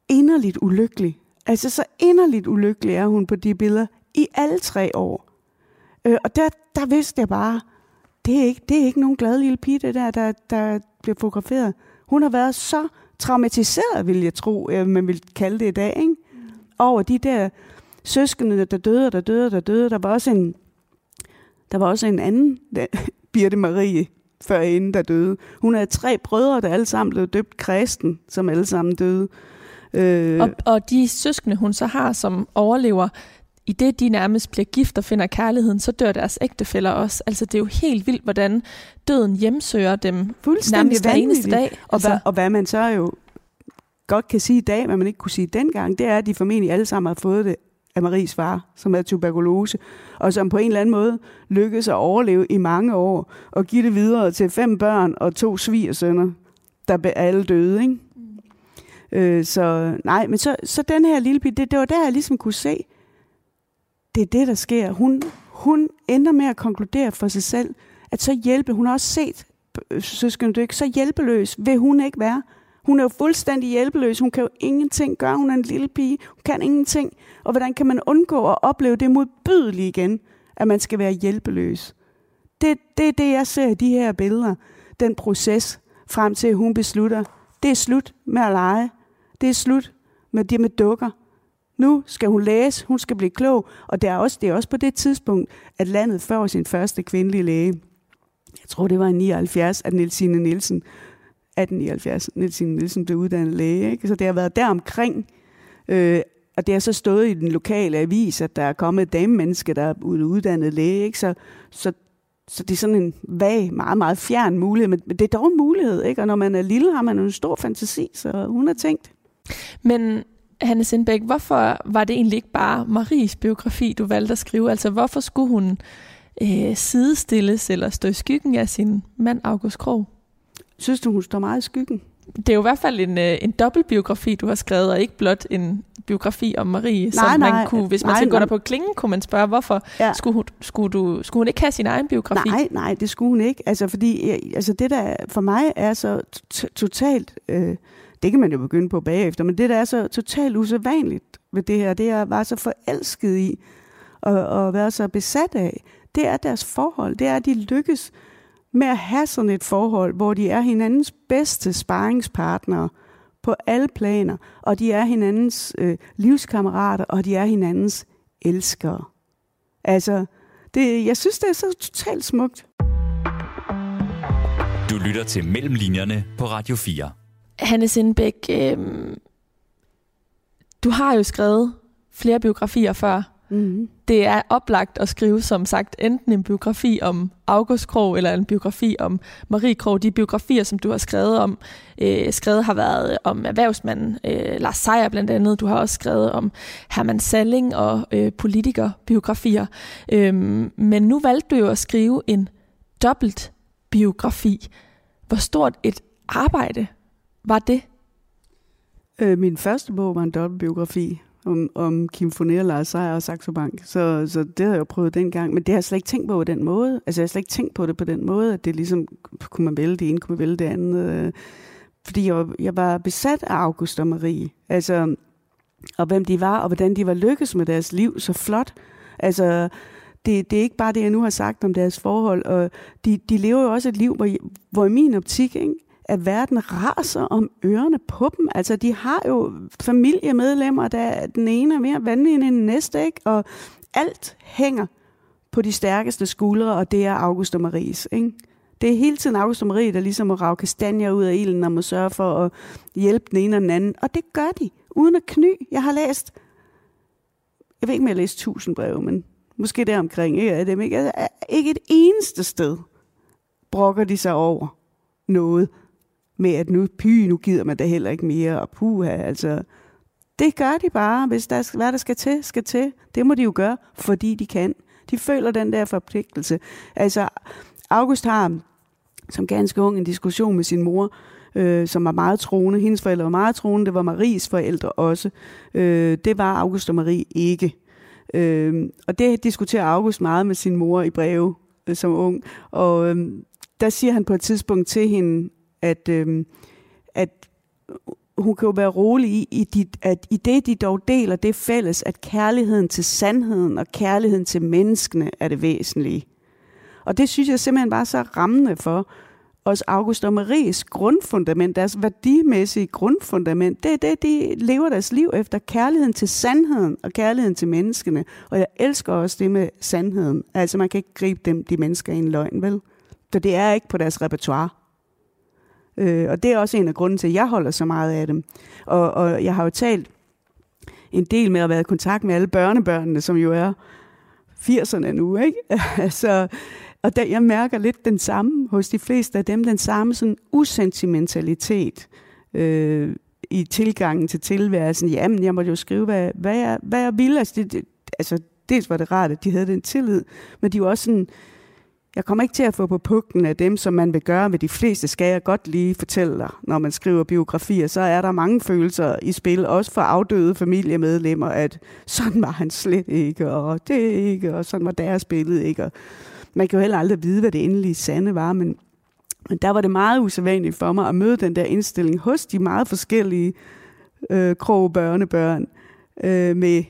Speaker 3: inderligt ulykkelig. Altså så inderligt ulykkelig er hun på de billeder i alle tre år. Øh, og der, der vidste jeg bare, det er, ikke, det er ikke nogen glad lille pige, det der, der, der bliver fotograferet. Hun har været så traumatiseret, vil jeg tro, øh, man vil kalde det i dag, ikke? over de der søskende, der døde, der døde, der døde. Der var også en, der var også en anden, der, Birte Marie, før inden der døde. Hun havde tre brødre, der alle sammen blev døbt kristen, som alle sammen døde.
Speaker 4: Øh. Og, og de søskende, hun så har, som overlever, i det de nærmest bliver gift og finder kærligheden, så dør deres ægtefæller også. Altså det er jo helt vildt, hvordan døden hjemsøger dem nærmest hver eneste dag.
Speaker 3: Og, altså. hvad, og hvad man så jo godt kan sige i dag, hvad man ikke kunne sige dengang, det er, at de formentlig alle sammen har fået det af Maries far, som er tuberkulose, og som på en eller anden måde lykkedes at overleve i mange år, og give det videre til fem børn og to svigersønner, der er alle døde, ikke? Mm. Øh, så nej, men så, så den her lille pige, det, det var der, jeg ligesom kunne se, det er det, der sker. Hun, hun ender med at konkludere for sig selv, at så hjælpe, hun har også set øh, søskende Dyk, så hjælpeløs vil hun ikke være. Hun er jo fuldstændig hjælpeløs. Hun kan jo ingenting gøre. Hun er en lille pige. Hun kan ingenting. Og hvordan kan man undgå at opleve det modbydelige igen, at man skal være hjælpeløs? Det, det er det, jeg ser i de her billeder. Den proces frem til, at hun beslutter, det er slut med at lege. Det er slut med det med dukker. Nu skal hun læse, hun skal blive klog, og det er også, det er også på det tidspunkt, at landet får sin første kvindelige læge. Jeg tror, det var i 79, at Nielsine Nielsen 1879, Nielsen Nielsen blev uddannet læge. Ikke? Så det har været deromkring, øh, og det har så stået i den lokale avis, at der er kommet et damemenneske, der er uddannet læge. Ikke? Så, så, så det er sådan en vag, meget, meget fjern mulighed, men det er dog en mulighed, ikke? og når man er lille, har man en stor fantasi, så hun har tænkt.
Speaker 4: Men Hanne Sindbæk, hvorfor var det egentlig ikke bare Maries biografi, du valgte at skrive? Altså, hvorfor skulle hun øh, sidestilles eller stå i skyggen af sin mand August Krog?
Speaker 3: Synes du, hun står meget i skyggen?
Speaker 4: Det er jo i hvert fald en, øh, en dobbeltbiografi, du har skrevet, og ikke blot en biografi om Marie, nej, som nej, man kunne, hvis man nej, går der på klingen, kunne man spørge, hvorfor ja. skulle, hun, skulle, du, skulle hun ikke have sin egen biografi?
Speaker 3: Nej, nej, det skulle hun ikke. Altså, fordi altså, det der for mig er så totalt, øh, det kan man jo begynde på bagefter, men det der er så totalt usædvanligt ved det her, det er at være så forelsket i, og, og være så besat af, det er deres forhold. Det er, at de lykkes med at have sådan et forhold, hvor de er hinandens bedste sparringspartnere på alle planer, og de er hinandens øh, livskammerater, og de er hinandens elskere. Altså, det, jeg synes, det er så totalt smukt.
Speaker 2: Du lytter til Mellemlinjerne på Radio 4.
Speaker 4: Hanne Sindbæk, øh, du har jo skrevet flere biografier før, Mm-hmm. Det er oplagt at skrive, som sagt, enten en biografi om August Krog, eller en biografi om Marie Krog. De biografier, som du har skrevet om, øh, skrevet har været om erhvervsmanden øh, Lars Seier blandt andet. Du har også skrevet om Herman Salling og øh, politikerbiografier. Øhm, men nu valgte du jo at skrive en dobbelt biografi. Hvor stort et arbejde var det?
Speaker 3: Øh, min første bog var en dobbeltbiografi om, om Kim Foner, Lars Seier og Saxo Bank. Så, så det har jeg prøvet dengang. Men det har jeg slet ikke tænkt på på den måde. Altså jeg har slet ikke tænkt på det på den måde, at det ligesom, kunne man vælge det ene, kunne man vælge det andet. Øh. Fordi jeg, jeg var besat af August og Marie. Altså, og hvem de var, og hvordan de var lykkes med deres liv så flot. Altså, det, det er ikke bare det, jeg nu har sagt om deres forhold. Og de, de lever jo også et liv, hvor, hvor i min optik, ikke, at verden raser om ørerne på dem. Altså, de har jo familiemedlemmer, der den ene er mere vanvittig end den næste, ikke? Og alt hænger på de stærkeste skuldre, og det er August og Maries, ikke? Det er hele tiden August og Marie, der ligesom må rave kastanjer ud af ilden og må sørge for at hjælpe den ene og den anden. Og det gør de, uden at kny. Jeg har læst, jeg ved ikke, om jeg har læst tusind breve, men måske deromkring, ikke? Er dem, ikke? ikke et eneste sted brokker de sig over noget med, at nu, py, nu gider man da heller ikke mere, og puha, altså, det gør de bare, hvis der, hvad der skal til, skal til. Det må de jo gøre, fordi de kan. De føler den der forpligtelse. Altså, August har som ganske ung en diskussion med sin mor, øh, som var meget troende. Hendes forældre var meget troende. Det var Maries forældre også. Øh, det var August og Marie ikke. Øh, og det diskuterer August meget med sin mor i breve øh, som ung. Og øh, der siger han på et tidspunkt til hende, at, øh, at hun kan jo være rolig i, i dit, at i det, de dog deler det fælles, at kærligheden til sandheden og kærligheden til menneskene er det væsentlige. Og det synes jeg simpelthen bare så rammende for os August og Maries grundfundament, deres værdimæssige grundfundament, det er det, de lever deres liv efter. Kærligheden til sandheden og kærligheden til menneskene. Og jeg elsker også det med sandheden. Altså man kan ikke gribe dem, de mennesker i en løgn, vel? Så det er ikke på deres repertoire. Øh, og det er også en af grunden til, at jeg holder så meget af dem. Og, og jeg har jo talt en del med at være i kontakt med alle børnebørnene, som jo er 80'erne nu, ikke? altså, og der, jeg mærker lidt den samme hos de fleste af dem, den samme sådan usentimentalitet øh, i tilgangen til tilværelsen. Jamen, jeg måtte jo skrive, hvad, hvad, jeg, hvad jeg ville. Altså, det, det, altså, dels var det rart, at de havde den tillid, men de var også sådan, jeg kommer ikke til at få på pukken af dem, som man vil gøre med de fleste, skal jeg godt lige fortælle dig. Når man skriver biografier, så er der mange følelser i spil, også for afdøde familiemedlemmer, at sådan var han slet ikke, og det ikke, og sådan var deres billede ikke. Og man kan jo heller aldrig vide, hvad det endelige sande var, men, men der var det meget usædvanligt for mig at møde den der indstilling hos de meget forskellige øh, kroge børnebørn, øh, med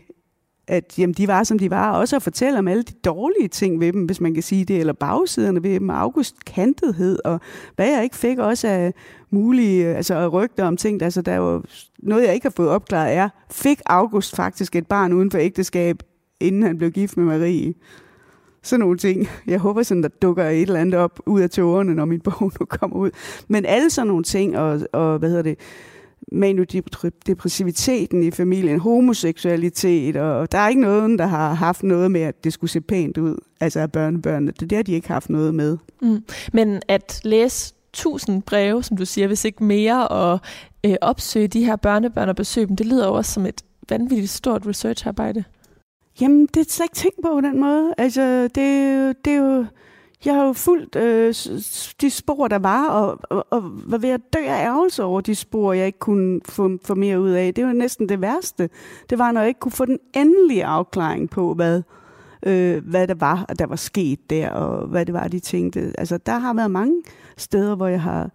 Speaker 3: at jamen, de var, som de var, og også at fortælle om alle de dårlige ting ved dem, hvis man kan sige det, eller bagsiderne ved dem, August kantethed, og hvad jeg ikke fik også af mulige øh, altså, rygter om ting. Altså, der er jo noget, jeg ikke har fået opklaret, er, fik August faktisk et barn uden for ægteskab, inden han blev gift med Marie? Sådan nogle ting. Jeg håber sådan, der dukker et eller andet op ud af tårerne, når min bog nu kommer ud. Men alle sådan nogle ting, og, og hvad hedder det, manodepressiviteten i familien, homoseksualitet, og der er ikke nogen, der har haft noget med, at det skulle se pænt ud, altså af børnebørnene. Det der, de ikke haft noget med.
Speaker 4: Mm. Men at læse tusind breve, som du siger, hvis ikke mere, og øh, opsøge de her børnebørn og besøge dem, det lyder også som et vanvittigt stort researcharbejde.
Speaker 3: Jamen, det er slet ikke tænkt på på den måde. Altså, det, det er jo jeg har jo fulgt øh, de spor, der var, og, og, og var ved at dø af ærgelse over de spor, jeg ikke kunne få, få mere ud af. Det var næsten det værste. Det var, når jeg ikke kunne få den endelige afklaring på, hvad, øh, hvad der var, der var sket der, og hvad det var, de tænkte. Altså, der har været mange steder, hvor jeg har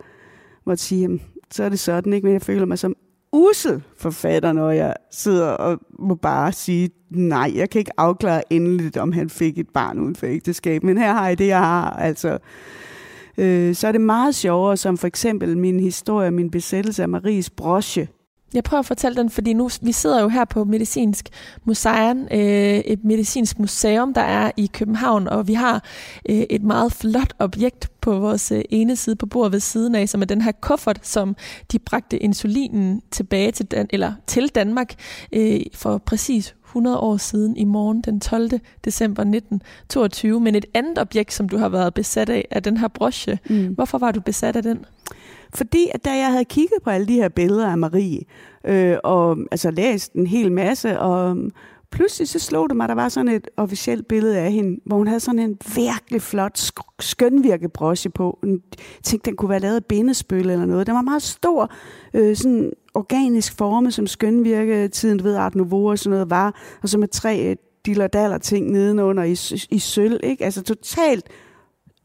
Speaker 3: måttet sige, jamen, så er det sådan, ikke? men jeg føler mig som usel forfatter, når jeg sidder og må bare sige, nej, jeg kan ikke afklare endeligt, om han fik et barn uden for ægteskab, men her har jeg det, jeg har. Altså, øh, så er det meget sjovere, som for eksempel min historie, min besættelse af Maries broche,
Speaker 4: jeg prøver at fortælle den, fordi nu vi sidder jo her på Medicinsk Museum, øh, et medicinsk museum, der er i København, og vi har øh, et meget flot objekt på vores øh, ene side på bordet ved siden af, som er den her kuffert, som de bragte insulinen tilbage til, Dan- eller til Danmark øh, for præcis 100 år siden i morgen den 12. december 1922. Men et andet objekt, som du har været besat af, er den her broche. Mm. Hvorfor var du besat af den?
Speaker 3: Fordi at da jeg havde kigget på alle de her billeder af Marie, øh, og altså læst en hel masse, og øhm, pludselig så slog det mig, at der var sådan et officielt billede af hende, hvor hun havde sådan en virkelig flot, sk- skønvirkebroche på. Jeg tænkte, den kunne være lavet af bindespøl eller noget. Den var meget stor, øh, sådan organisk forme, som skønvirke tiden, du ved, Art Nouveau og sådan noget var, og så med tre øh, diller ting nedenunder i, i sølv, ikke? Altså totalt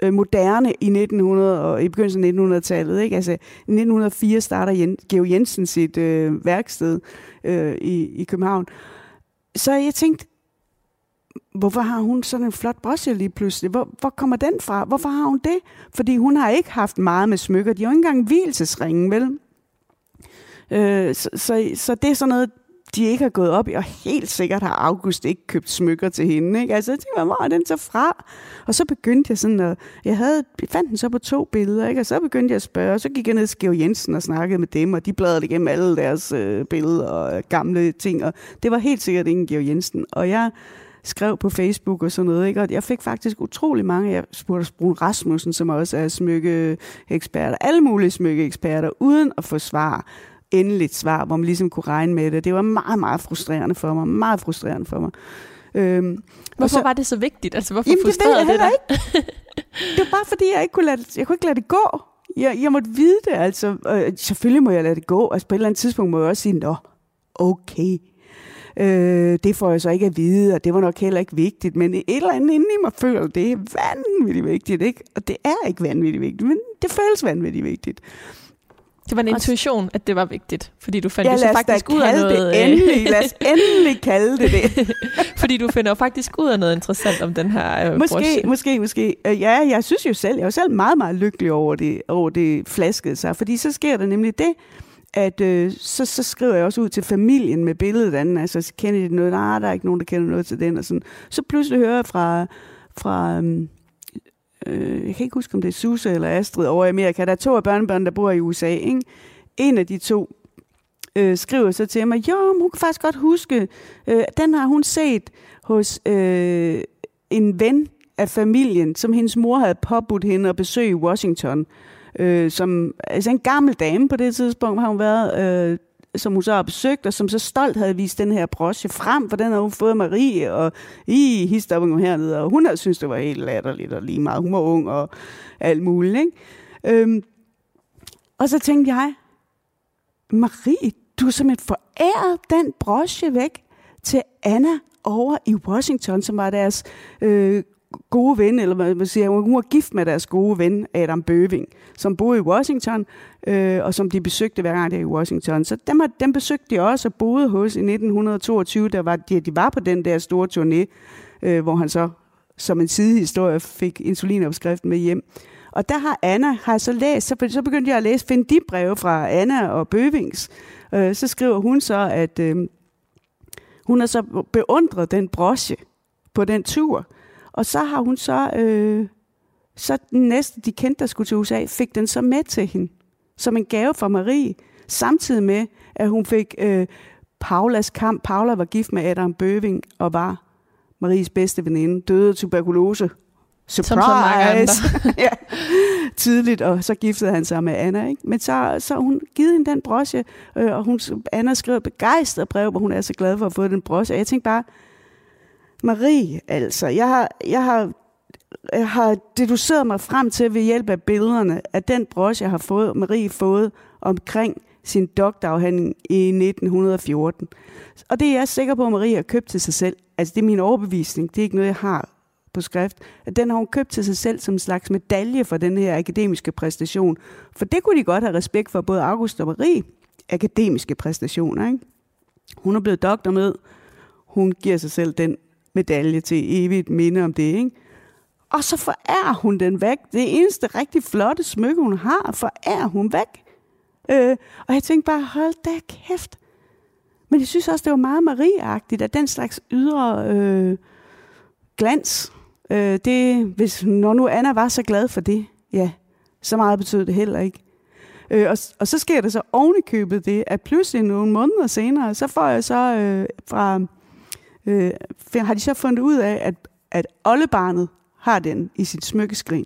Speaker 3: øh, moderne i 1900 og i begyndelsen af 1900-tallet. Ikke? Altså, I 1904 starter Jen, Georg Jensen sit øh, værksted øh, i, i København. Så jeg tænkte, hvorfor har hun sådan en flot broche lige pludselig? Hvor, hvor kommer den fra? Hvorfor har hun det? Fordi hun har ikke haft meget med smykker. De har jo ikke engang hvilesesringen, vel? Øh, så, så, så det er sådan noget, de ikke har gået op i, og helt sikkert har August ikke købt smykker til hende. Ikke? Altså, jeg tænkte, hvor er den så fra? Og så begyndte jeg sådan at, jeg, havde, jeg fandt den så på to billeder, ikke? og så begyndte jeg at spørge, og så gik jeg ned til Georg Jensen og snakkede med dem, og de bladrede igennem alle deres øh, billeder og gamle ting, og det var helt sikkert ingen Georg Jensen. Og jeg skrev på Facebook og sådan noget, ikke? og jeg fik faktisk utrolig mange, jeg spurgte Brun Rasmussen, som også er smykkeeksperter, alle mulige smykkeeksperter, uden at få svar endeligt svar, hvor man ligesom kunne regne med det. Det var meget, meget frustrerende for mig. Meget frustrerende for mig.
Speaker 4: Øhm, hvorfor så, var det så vigtigt? Altså, hvorfor
Speaker 3: jamen,
Speaker 4: frustrerede
Speaker 3: det,
Speaker 4: det dig?
Speaker 3: Ikke. det var bare, fordi jeg ikke kunne lade, jeg kunne ikke lade det gå. Jeg, jeg måtte vide det, altså. Og selvfølgelig må jeg lade det gå. Altså, på et eller andet tidspunkt må jeg også sige, nå, okay. Øh, det får jeg så ikke at vide, og det var nok heller ikke vigtigt, men et eller andet inden i mig føler, det er vanvittigt vigtigt, ikke? Og det er ikke vanvittigt vigtigt, men det føles vanvittigt vigtigt.
Speaker 4: Det var en intuition, at det var vigtigt, fordi du fandt
Speaker 3: ja,
Speaker 4: jo så faktisk ud af noget...
Speaker 3: Det endelig. Lad os endelig kalde det det.
Speaker 4: fordi du finder jo faktisk ud af noget interessant om den her øh,
Speaker 3: Måske,
Speaker 4: brosje.
Speaker 3: måske, måske. Øh, ja, jeg synes jo selv, jeg er selv meget, meget lykkelig over det, over det flaskede sig, fordi så sker der nemlig det, at øh, så, så skriver jeg også ud til familien med billedet anden, altså så kender de noget, nej, der er ikke nogen, der kender noget til den, og sådan. Så pludselig hører jeg fra, fra øhm, øh, jeg kan ikke huske, om det er Susse eller Astrid over i Amerika. Der er to af børnebørnene, der bor i USA. Ikke? En af de to øh, skriver så til mig, jo, hun kan faktisk godt huske, øh, den har hun set hos øh, en ven af familien, som hendes mor havde påbudt hende at besøge i Washington. Øh, som, altså en gammel dame på det tidspunkt har hun været, øh, som hun så har besøgt, og som så stolt havde vist den her broche frem, for den havde hun fået Marie, og i histoppen hernede, og hun havde synes det var helt latterligt og lige meget. Hun var ung og alt muligt. Ikke? Øhm, og så tænkte jeg, Marie, du har simpelthen foræret den broche væk til Anna over i Washington, som var deres øh, gode ven, eller hvad man siger, hun var gift med deres gode ven, Adam Bøving, som boede i Washington, øh, og som de besøgte hver gang de i Washington. Så dem, dem besøgte de også og boede hos i 1922, der var, de, de var på den der store turné, øh, hvor han så som en sidehistorie fik insulinopskriften med hjem. Og der har Anna, har så læst, så, så begyndte jeg at læse, finde de breve fra Anna og Bøvings. Øh, så skriver hun så, at øh, hun har så beundret den broche på den tur. Og så har hun så, øh, så den næste, de kendte, der skulle til USA, fik den så med til hende, som en gave fra Marie, samtidig med, at hun fik øh, Paulas kamp. Paula var gift med Adam Bøving og var Maries bedste veninde, døde af tuberkulose. Surprise! Som så mange andre. ja, tidligt, og så giftede han sig med Anna. Ikke? Men så, så hun givet hende den broche, øh, og hun, Anna skrev et begejstret brev, hvor hun er så glad for at få den broche. Og jeg tænkte bare, Marie, altså, jeg har, jeg har, jeg har deduceret mig frem til ved hjælp af billederne, at den broche, jeg har fået, Marie fået omkring sin doktorafhandling i 1914. Og det er jeg sikker på, at Marie har købt til sig selv. Altså, det er min overbevisning. Det er ikke noget, jeg har på skrift. At den har hun købt til sig selv som en slags medalje for den her akademiske præstation. For det kunne de godt have respekt for, både August og Marie. Akademiske præstationer, ikke? Hun er blevet doktor med. Hun giver sig selv den medalje til evigt minde om det, ikke? Og så forærer hun den væk. Det eneste rigtig flotte smykke, hun har, forærer hun væk. Øh, og jeg tænkte bare, hold da kæft. Men jeg synes også, det var meget marieagtigt, at den slags ydre øh, glans, øh, det, hvis, når nu Anna var så glad for det, ja, så meget betød det heller ikke. Øh, og, og så sker der så ovenikøbet det, at pludselig nogle måneder senere, så får jeg så øh, fra øh, har de så fundet ud af, at, at oldebarnet har den i sit smykkeskrin.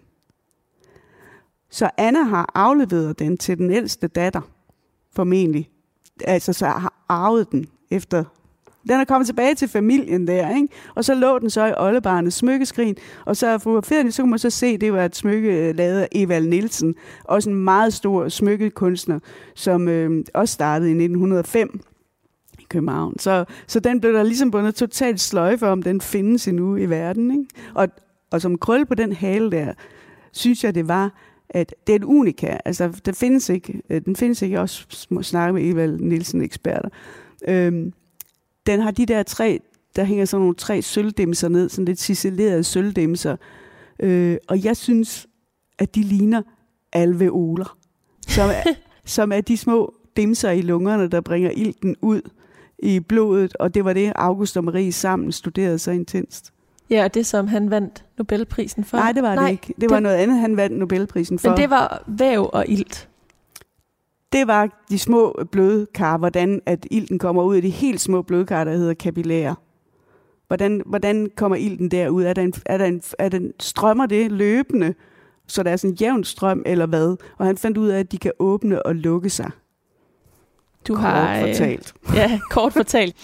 Speaker 3: Så Anna har afleveret den til den ældste datter, formentlig. Altså så har arvet den efter... Den er kommet tilbage til familien der, ikke? Og så lå den så i oldebarnets smykkeskrin, og så fotograferede så kunne man så se, at det var et smykke øh, lavet af Evald Nielsen, også en meget stor smykkekunstner, som øh, også startede i 1905 København. Så, så den blev der ligesom bundet totalt sløjfe om, den findes endnu i verden. Ikke? Og, og som krøl på den hale der, synes jeg, det var, at det er et unika. Altså, der findes ikke, øh, den findes ikke, jeg også snakke med Evald Nielsen eksperter. Øhm, den har de der tre der hænger sådan nogle tre sølvdimser ned, sådan lidt ciselerede sølvdimser. Øh, og jeg synes, at de ligner alveoler, som er, som er de små dimser i lungerne, der bringer ilten ud i blodet, og det var det, August og Marie sammen studerede så intenst.
Speaker 4: Ja, og det som han vandt Nobelprisen for.
Speaker 3: Nej, det var Nej, det ikke. Det, det var noget andet, han vandt Nobelprisen for.
Speaker 4: Men det var væv og ilt.
Speaker 3: Det var de små blødkar, hvordan at ilten kommer ud af de helt små blødkar, der hedder kapillærer. Hvordan, hvordan kommer ilten derud? Er der, en, er, der en, er der en, strømmer det løbende, så der er sådan en jævn strøm, eller hvad? Og han fandt ud af, at de kan åbne og lukke sig.
Speaker 4: Du
Speaker 3: kort
Speaker 4: har,
Speaker 3: fortalt.
Speaker 4: Øh, ja, kort fortalt.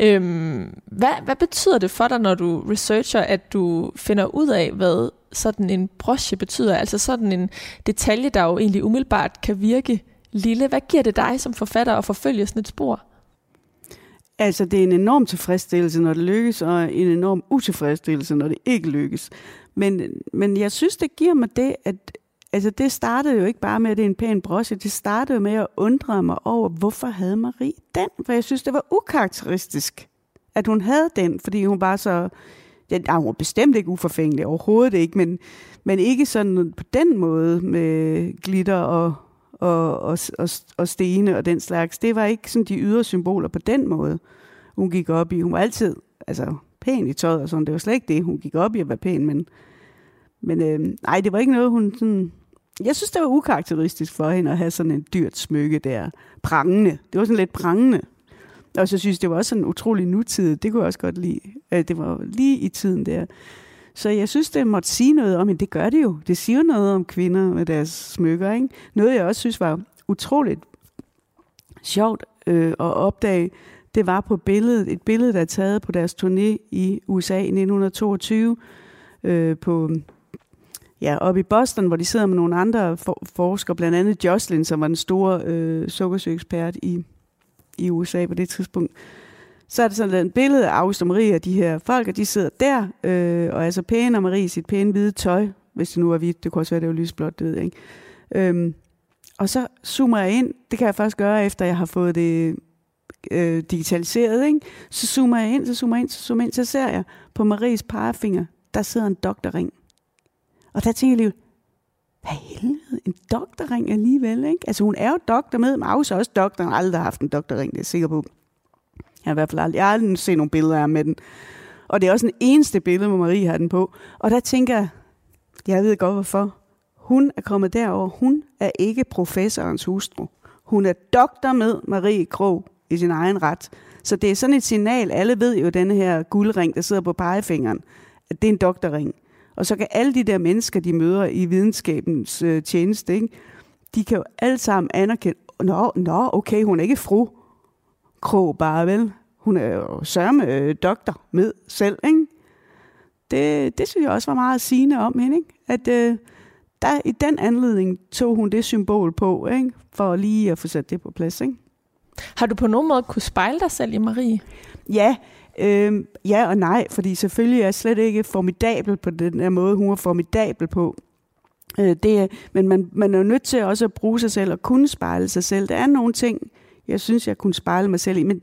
Speaker 4: øhm, hvad, hvad betyder det for dig, når du researcher, at du finder ud af, hvad sådan en broche betyder? Altså sådan en detalje, der jo egentlig umiddelbart kan virke lille. Hvad giver det dig som forfatter at forfølge sådan et spor?
Speaker 3: Altså, det er en enorm tilfredsstillelse, når det lykkes, og en enorm utilfredsstillelse, når det ikke lykkes. Men, men jeg synes, det giver mig det, at altså, det startede jo ikke bare med, at det er en pæn broche. Det startede med at undre mig over, hvorfor havde Marie den? For jeg synes, det var ukarakteristisk, at hun havde den, fordi hun var så... Ja, hun var bestemt ikke uforfængelig, overhovedet ikke, men, men ikke sådan på den måde med glitter og, og, og, og, og stene og den slags. Det var ikke sådan de ydre symboler på den måde, hun gik op i. Hun var altid altså, pæn i tøjet og sådan. Det var slet ikke det, hun gik op i at være pæn, men, men øh, nej, det var ikke noget, hun sådan... Jeg synes, det var ukarakteristisk for hende at have sådan en dyrt smykke der. Prangende. Det var sådan lidt prangende. Og så synes det var også sådan utrolig nutidigt. Det kunne jeg også godt lide. Øh, det var lige i tiden der. Så jeg synes, det måtte sige noget om, men det gør det jo. Det siger noget om kvinder med deres smykker. Ikke? Noget, jeg også synes var utroligt sjovt øh, at opdage, det var på billedet, et billede, der er taget på deres turné i USA i 1922, øh, på, ja, oppe i Boston, hvor de sidder med nogle andre for, forskere, blandt andet Jocelyn, som var den store øh, sukkersøgekspert i, i USA på det tidspunkt så er det sådan et billede af August og Marie og de her folk, og de sidder der, øh, og er så pæne, og Marie i sit pæne hvide tøj, hvis det nu er hvidt, det kunne også være, det var lysblåt, det ved jeg ikke. Øhm, og så zoomer jeg ind, det kan jeg først gøre, efter jeg har fået det øh, digitaliseret, ikke? så zoomer jeg ind, så zoomer jeg ind, så zoomer jeg ind, så ser jeg på Maries pegefinger, der sidder en doktorring. Og der tænker jeg lige, hvad helvede, en doktorring alligevel, ikke? Altså hun er jo doktor med, Maus er også doktor, han har aldrig haft en doktorring, det er jeg sikker på. Jeg har i hvert fald aldrig, jeg har aldrig set nogle billeder af med den. Og det er også den eneste billede, hvor Marie har den på. Og der tænker jeg, jeg ved godt hvorfor. Hun er kommet derover. Hun er ikke professorens hustru. Hun er doktor med Marie Krog i sin egen ret. Så det er sådan et signal. Alle ved jo, at denne her guldring, der sidder på pegefingeren, at det er en doktorring. Og så kan alle de der mennesker, de møder i videnskabens øh, tjeneste, ikke? de kan jo alle sammen anerkende, nå, nå, okay, hun er ikke fru, Krog bare, vel? Hun er jo sørme øh, doktor med selv, ikke? Det, det synes jeg også var meget sigende om hende, ikke? At øh, der, i den anledning tog hun det symbol på, ikke? For lige at få sat det på plads, ikke?
Speaker 4: Har du på nogen måde kunne spejle dig selv i Marie?
Speaker 3: Ja, øh, ja og nej, fordi selvfølgelig er jeg slet ikke formidabel på den her måde, hun er formidabel på. Øh, det, men man, man er jo nødt til også at bruge sig selv og kunne spejle sig selv. Der er nogle ting, jeg synes, jeg kunne spejle mig selv i. Men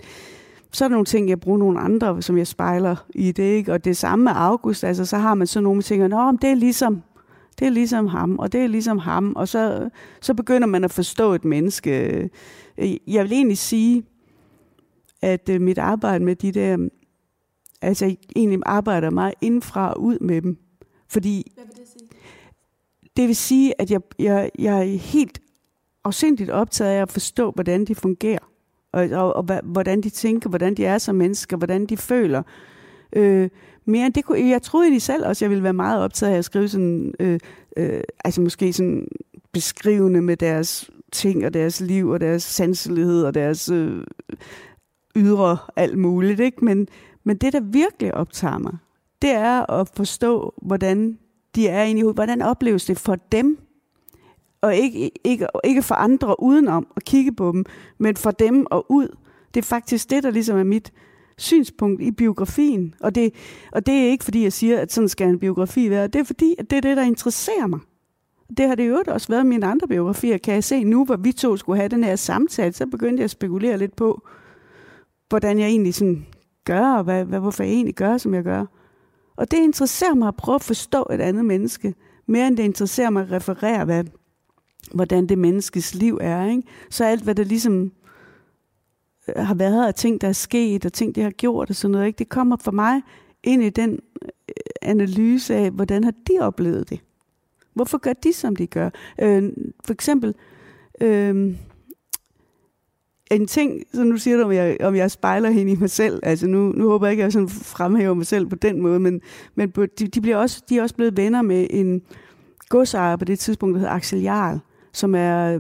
Speaker 3: så er der nogle ting, jeg bruger nogle andre, som jeg spejler i det. Ikke? Og det samme med August, altså så har man så nogle ting, at det er ligesom det er ligesom ham, og det er ligesom ham, og så, så begynder man at forstå et menneske. Øh, jeg vil egentlig sige, at øh, mit arbejde med de der, altså jeg egentlig arbejder meget indfra og ud med dem, fordi Hvad vil det sige? Det vil sige, at jeg, jeg, jeg er helt afsindigt optaget af at forstå, hvordan de fungerer, og, og, og hvordan de tænker, hvordan de er som mennesker, hvordan de føler. Øh, mere det kunne, jeg troede egentlig selv også, jeg ville være meget optaget af at skrive sådan, øh, øh, altså måske sådan beskrivende med deres ting og deres liv og deres sanselighed og deres øh, ydre alt muligt, ikke? Men, men det, der virkelig optager mig, det er at forstå, hvordan de er inde i hovedet. Hvordan opleves det for dem? og ikke, ikke, ikke for andre udenom at kigge på dem, men for dem og ud. Det er faktisk det, der ligesom er mit synspunkt i biografien. Og det, og det er ikke fordi, jeg siger, at sådan skal en biografi være. Det er fordi, at det er det, der interesserer mig. Det har det jo også været mine andre biografier. Kan jeg se nu, hvor vi to skulle have den her samtale, så begyndte jeg at spekulere lidt på, hvordan jeg egentlig sådan gør, og hvad, hvad, hvorfor jeg egentlig gør, som jeg gør. Og det interesserer mig at prøve at forstå et andet menneske, mere end det interesserer mig at referere, hvad, hvordan det menneskes liv er. Ikke? Så alt, hvad der ligesom øh, har været, og ting, der er sket, og ting, de har gjort, og sådan noget, ikke? det kommer for mig ind i den øh, analyse af, hvordan har de oplevet det? Hvorfor gør de, som de gør? Øh, for eksempel, øh, en ting, så nu siger du, om jeg, om jeg spejler hende i mig selv. Altså nu, nu håber jeg ikke, at jeg sådan fremhæver mig selv på den måde, men, men de, de, bliver også, de er også blevet venner med en godsejer på det tidspunkt, der hedder Axel Jarl, som er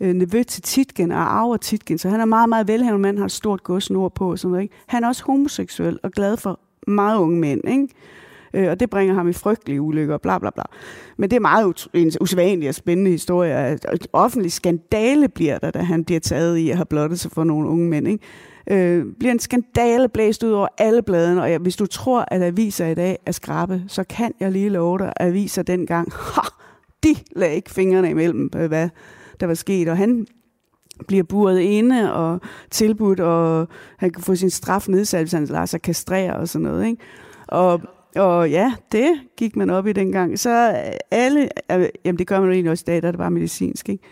Speaker 3: øh, nevø til Titgen og arver Titgen, så han er meget, meget velhavende mand, har et stort gods på og sådan noget. Ikke? Han er også homoseksuel og glad for meget unge mænd, ikke? Øh, og det bringer ham i frygtelige ulykker, bla bla bla. Men det er meget en usædvanlig og spændende historie. Et offentlig skandale bliver der, da han bliver taget i at have blottet sig for nogle unge mænd. Ikke? Øh, bliver en skandale blæst ud over alle bladene, og hvis du tror, at aviser i dag er skrabe, så kan jeg lige love dig, at aviser dengang, ha, de lagde ikke fingrene imellem, øh, hvad der var sket, og han bliver buret inde og tilbudt, og han kan få sin straf nedsat, hvis han lader sig kastrere og sådan noget. Ikke? Og og ja, det gik man op i dengang. Så alle, øh, jamen det gør man jo egentlig også i dag, der er det bare medicinsk, ikke?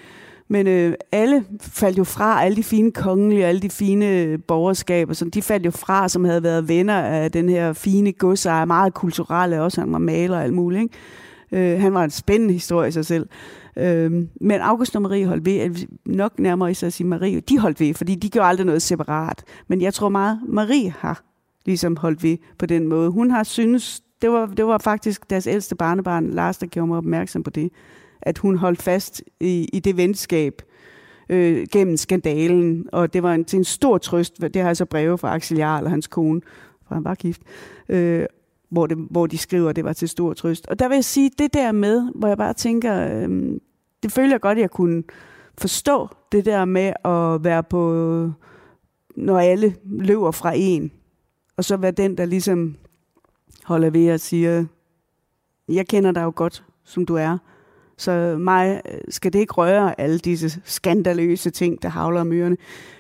Speaker 3: Men øh, alle faldt jo fra, alle de fine kongelige, alle de fine øh, borgerskaber, som de faldt jo fra, som havde været venner af den her fine godsejer, meget kulturelle også, han var maler og alt muligt. Ikke? Øh, han var en spændende historie i sig selv. Øh, men August og Marie holdt ved, nok nærmere i sig at sige Marie, de holdt ved, fordi de gjorde aldrig noget separat. Men jeg tror meget, Marie har ligesom holdt ved på den måde. Hun har synes, det var, det var faktisk deres ældste barnebarn, Lars, der gjorde mig opmærksom på det, at hun holdt fast i, i det venskab øh, gennem skandalen, og det var en, til en stor trøst. Det har altså breve fra Axel Jarl og hans kone, for han var gift, øh, hvor, det, hvor de skriver, at det var til stor trøst. Og der vil jeg sige, det der med, hvor jeg bare tænker, øh, det føler jeg godt, at jeg kunne forstå, det der med at være på, når alle løber fra en, og så være den, der ligesom holder ved og siger, jeg kender dig jo godt, som du er. Så mig øh, skal det ikke røre alle disse skandaløse ting, der havler om ørerne.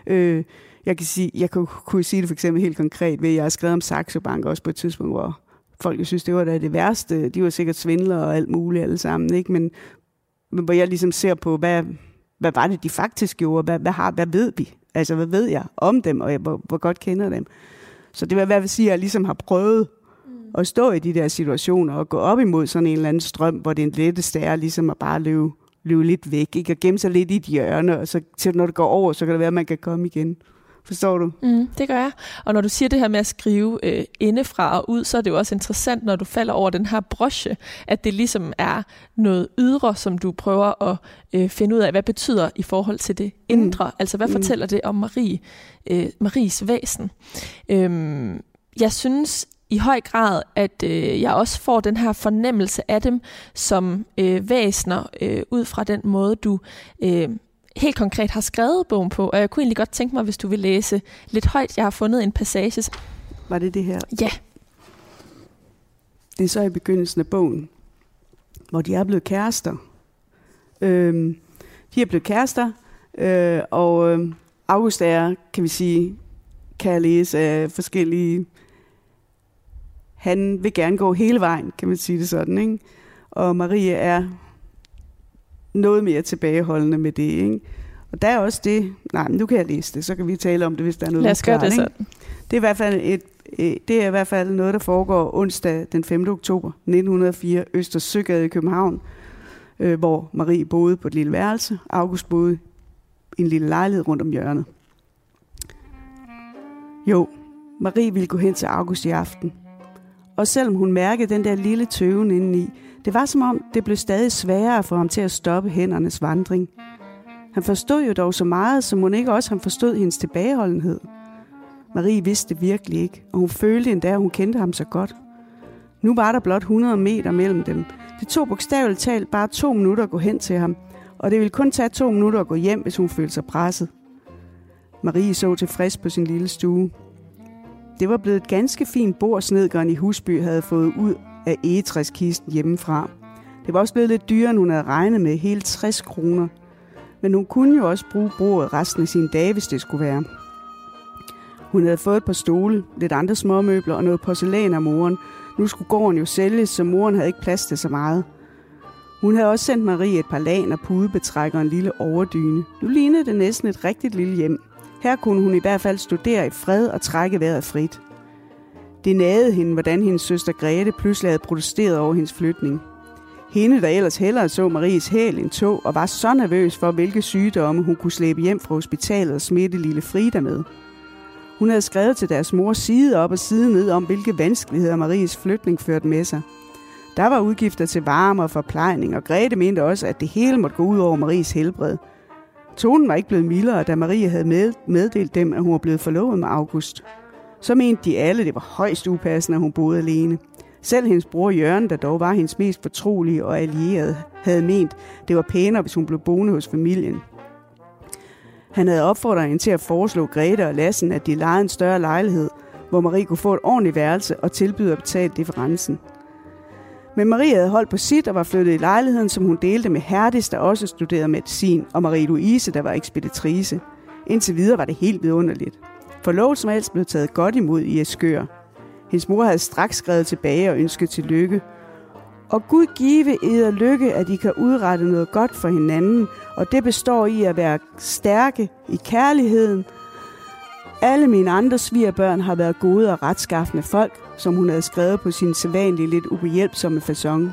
Speaker 3: Øh, jeg kan sige, jeg kunne, kunne sige det for eksempel helt konkret ved, at jeg har skrevet om Saxo Bank også på et tidspunkt, hvor folk synes, det var da det værste. De var sikkert svindlere og alt muligt alle sammen, ikke? Men, men hvor jeg ligesom ser på, hvad, hvad var det, de faktisk gjorde? Hvad, hvad, har, hvad ved vi? Altså, hvad ved jeg om dem, og jeg, hvor, hvor godt kender dem? Så det vil være, sige, at jeg ligesom har prøvet mm. at stå i de der situationer og gå op imod sådan en eller anden strøm, hvor det letteste er ligesom at bare løbe, løbe lidt væk, ikke? og gemme sig lidt i et hjørne, og så til når det går over, så kan det være, at man kan komme igen. Forstår du?
Speaker 4: Mm, det gør jeg. Og når du siger det her med at skrive øh, indefra og ud, så er det jo også interessant, når du falder over den her broche, at det ligesom er noget ydre, som du prøver at øh, finde ud af, hvad betyder i forhold til det indre. Mm. Altså, hvad mm. fortæller det om Marie, øh, Maries væsen? Øhm, jeg synes i høj grad, at øh, jeg også får den her fornemmelse af dem som øh, væsner, øh, ud fra den måde, du... Øh, helt konkret har skrevet bogen på, og jeg kunne egentlig godt tænke mig, hvis du vil læse lidt højt. Jeg har fundet en passage.
Speaker 3: Var det det her?
Speaker 4: Ja.
Speaker 3: Det er så i begyndelsen af bogen, hvor de er blevet kærester. Øhm, de er blevet kærester, øh, og øh, August er, kan vi sige, kan jeg læse af forskellige... Han vil gerne gå hele vejen, kan man sige det sådan, ikke? Og Marie er noget mere tilbageholdende med det. Ikke? Og der er også det, nej, nu kan jeg læse det, så kan vi tale om det, hvis der er noget
Speaker 4: Lad os gøre det sådan.
Speaker 3: Det er, i hvert fald et, det er i hvert fald noget, der foregår onsdag den 5. oktober 1904, Øster Søgade i København, øh, hvor Marie boede på et lille værelse, August boede i en lille lejlighed rundt om hjørnet. Jo, Marie ville gå hen til August i aften. Og selvom hun mærkede den der lille tøven indeni, det var som om, det blev stadig sværere for ham til at stoppe hændernes vandring. Han forstod jo dog så meget, som hun ikke også han forstod hendes tilbageholdenhed. Marie vidste det virkelig ikke, og hun følte endda, at hun kendte ham så godt. Nu var der blot 100 meter mellem dem. Det tog bogstaveligt talt bare to minutter at gå hen til ham, og det ville kun tage to minutter at gå hjem, hvis hun følte sig presset. Marie så tilfreds på sin lille stue. Det var blevet et ganske fint bord, snedgeren i Husby havde fået ud af egetræskisten hjemmefra. Det var også blevet lidt dyrere, end hun havde regnet med, hele 60 kroner. Men hun kunne jo også bruge bordet resten af sine dage, hvis det skulle være. Hun havde fået et par stole, lidt andre småmøbler og noget porcelæn af moren. Nu skulle gården jo sælges, så moren havde ikke plads til så meget. Hun havde også sendt Marie et par laner, pudebetræk og en lille overdyne. Nu lignede det næsten et rigtigt lille hjem. Her kunne hun i hvert fald studere i fred og trække vejret frit. Det nagede hende, hvordan hendes søster Grete pludselig havde protesteret over hendes flytning. Hende, der ellers hellere så Maries hæl end tog, og var så nervøs for, hvilke sygdomme hun kunne slæbe hjem fra hospitalet og smitte lille Frida med. Hun havde skrevet til deres mor side op og side ned om, hvilke vanskeligheder Maries flytning førte med sig. Der var udgifter til varme og forplejning, og Grete mente også, at det hele måtte gå ud over Maries helbred. Tonen var ikke blevet mildere, da Marie havde meddelt dem, at hun var blevet forlovet med August. Så mente de alle, det var højst upassende, at hun boede alene. Selv hendes bror Jørgen, der dog var hendes mest fortrolige og allierede, havde ment, det var pænere, hvis hun blev boende hos familien. Han havde opfordret hende til at foreslå Grete og Lassen, at de lejede en større lejlighed, hvor Marie kunne få et ordentligt værelse og tilbyde at betale differencen. Men Marie havde holdt på sit og var flyttet i lejligheden, som hun delte med Herdis, der også studerede medicin, og Marie-Louise, der var ekspeditrice. Indtil videre var det helt vidunderligt. Forlovelsen var ellers blevet taget godt imod i Eskør. Hendes mor havde straks skrevet tilbage og ønsket til lykke. Og Gud give eder lykke, at I kan udrette noget godt for hinanden, og det består i at være stærke i kærligheden. Alle mine andre svigerbørn har været gode og retskaffende folk, som hun havde skrevet på sin sædvanlige lidt ubehjælpsomme façon.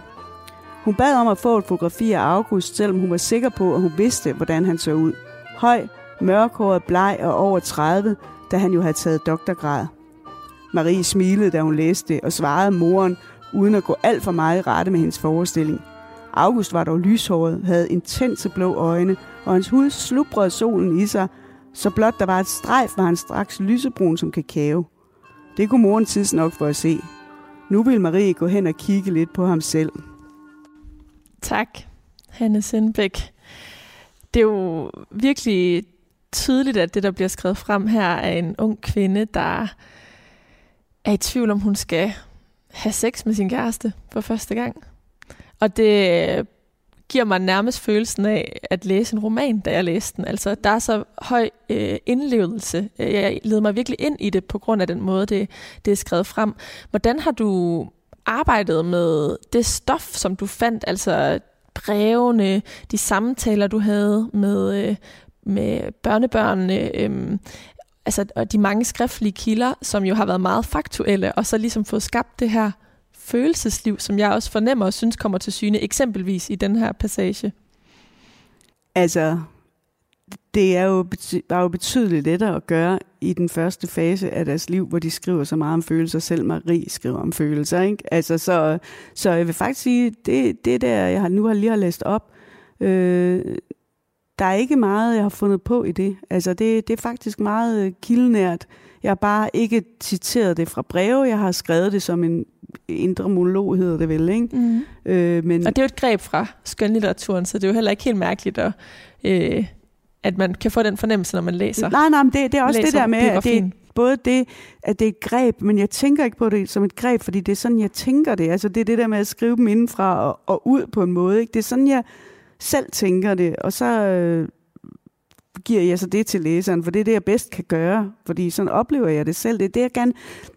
Speaker 3: Hun bad om at få et fotografi af August, selvom hun var sikker på, at hun vidste, hvordan han så ud. Høj, mørkhåret, bleg og over 30, da han jo havde taget doktorgrad. Marie smilede, da hun læste det, og svarede moren, uden at gå alt for meget i rette med hendes forestilling. August var dog lyshåret, havde intense blå øjne, og hans hud slubrede solen i sig, så blot der var et strejf, var han straks lysebrun som kakao. Det kunne moren tids nok for at se. Nu vil Marie gå hen og kigge lidt på ham selv.
Speaker 4: Tak, Hanne Sindbæk. Det er jo virkelig tydeligt, at det, der bliver skrevet frem her, er en ung kvinde, der er i tvivl om, hun skal have sex med sin kæreste for første gang. Og det øh, giver mig nærmest følelsen af at læse en roman, da jeg læste den. Altså, der er så høj øh, indlevelse. Øh, jeg leder mig virkelig ind i det på grund af den måde, det, det er skrevet frem. Hvordan har du arbejdet med det stof, som du fandt, altså brevene, de samtaler, du havde med, øh, med børnebørnene, øhm, altså, og de mange skriftlige kilder, som jo har været meget faktuelle, og så ligesom fået skabt det her følelsesliv, som jeg også fornemmer og synes kommer til syne, eksempelvis i den her passage?
Speaker 3: Altså, det er jo, var jo betydeligt lettere at gøre i den første fase af deres liv, hvor de skriver så meget om følelser. Selv Marie skriver om følelser. Ikke? Altså, så, så jeg vil faktisk sige, det, det der, jeg har, nu har lige har læst op, øh, der er ikke meget, jeg har fundet på i det. Altså, det, det er faktisk meget øh, kildenært. Jeg har bare ikke citeret det fra breve. Jeg har skrevet det som en indre monolog, hedder det vel, ikke?
Speaker 4: Mm. Øh, men... Og det er jo et greb fra skønlitteraturen, så det er jo heller ikke helt mærkeligt, at, øh, at man kan få den fornemmelse, når man læser.
Speaker 3: Nej, nej, men det, det er også det der med, at det, både det, at det er et greb, men jeg tænker ikke på det som et greb, fordi det er sådan, jeg tænker det. Altså, det er det der med at skrive dem indenfra og, og ud på en måde. Ikke? Det er sådan, jeg selv tænker det, og så øh, giver jeg så det til læseren, for det er det, jeg bedst kan gøre, fordi sådan oplever jeg det selv. Det er det, jeg gerne...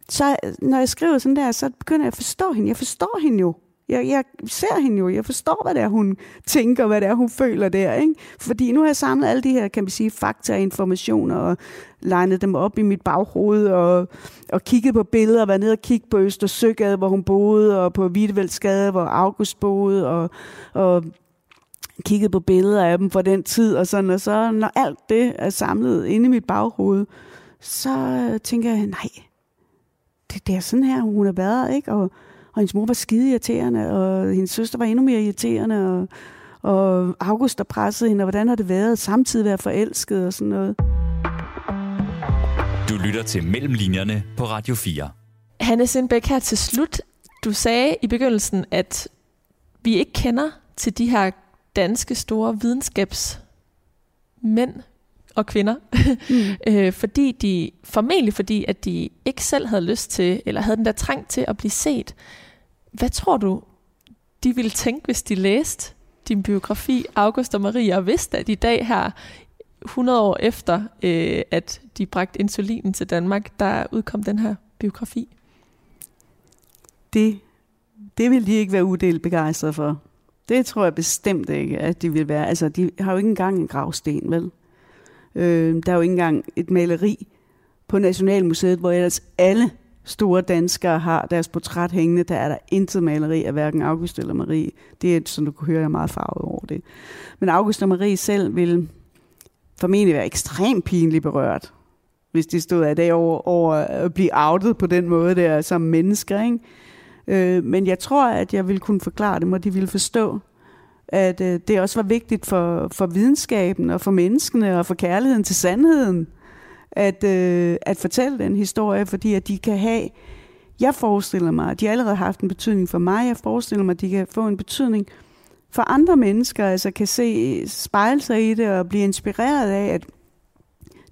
Speaker 3: Så når jeg skriver sådan der, så begynder jeg at forstå hende. Jeg forstår hende jo. Jeg, jeg ser hende jo. Jeg forstår, hvad det er, hun tænker, hvad det er, hun føler der. Ikke? Fordi nu har jeg samlet alle de her, kan man sige, fakta og informationer, og legnet dem op i mit baghoved, og, og kigget på billeder, og været nede og kigge på Østersøgade, hvor hun boede, og på Hvidevældsgade, hvor August boede, og, og kigget på billeder af dem fra den tid, og sådan, og så når alt det er samlet inde i mit baghoved, så tænker jeg, nej, det, det er sådan her, hun har været, ikke? Og, og hendes mor var skide irriterende, og hendes søster var endnu mere irriterende, og, og August der pressede hende, og hvordan har det været samtidig være forelsket og sådan noget.
Speaker 2: Du lytter til Mellemlinjerne på Radio 4.
Speaker 4: Hanne Sindbæk her til slut. Du sagde i begyndelsen, at vi ikke kender til de her danske store videnskabsmænd og kvinder, mm. øh, fordi de, formentlig fordi, at de ikke selv havde lyst til, eller havde den der trang til at blive set. Hvad tror du, de ville tænke, hvis de læste din biografi, August og Maria, og vidste, at i dag her 100 år efter, øh, at de bragte insulinen til Danmark, der udkom den her biografi.
Speaker 3: Det, det vil de ikke være uddelt begejstrede for. Det tror jeg bestemt ikke, at de vil være. Altså, de har jo ikke engang en gravsten, vel? Øh, der er jo ikke engang et maleri på Nationalmuseet, hvor ellers alle store danskere har deres portræt hængende. Der er der intet maleri af hverken August eller Marie. Det er, som du kunne høre, jeg er meget farvet over det. Men August og Marie selv vil formentlig være ekstremt pinligt berørt, hvis de stod af dag over, over at blive outet på den måde der som mennesker. Ikke? Øh, men jeg tror, at jeg vil kunne forklare dem, og de vil forstå, at øh, det også var vigtigt for, for videnskaben og for menneskene og for kærligheden til sandheden, at, øh, at fortælle den historie, fordi at de kan have, jeg forestiller mig, at de allerede har haft en betydning for mig, jeg forestiller mig, at de kan få en betydning for andre mennesker, altså kan se, spejle sig i det og blive inspireret af, at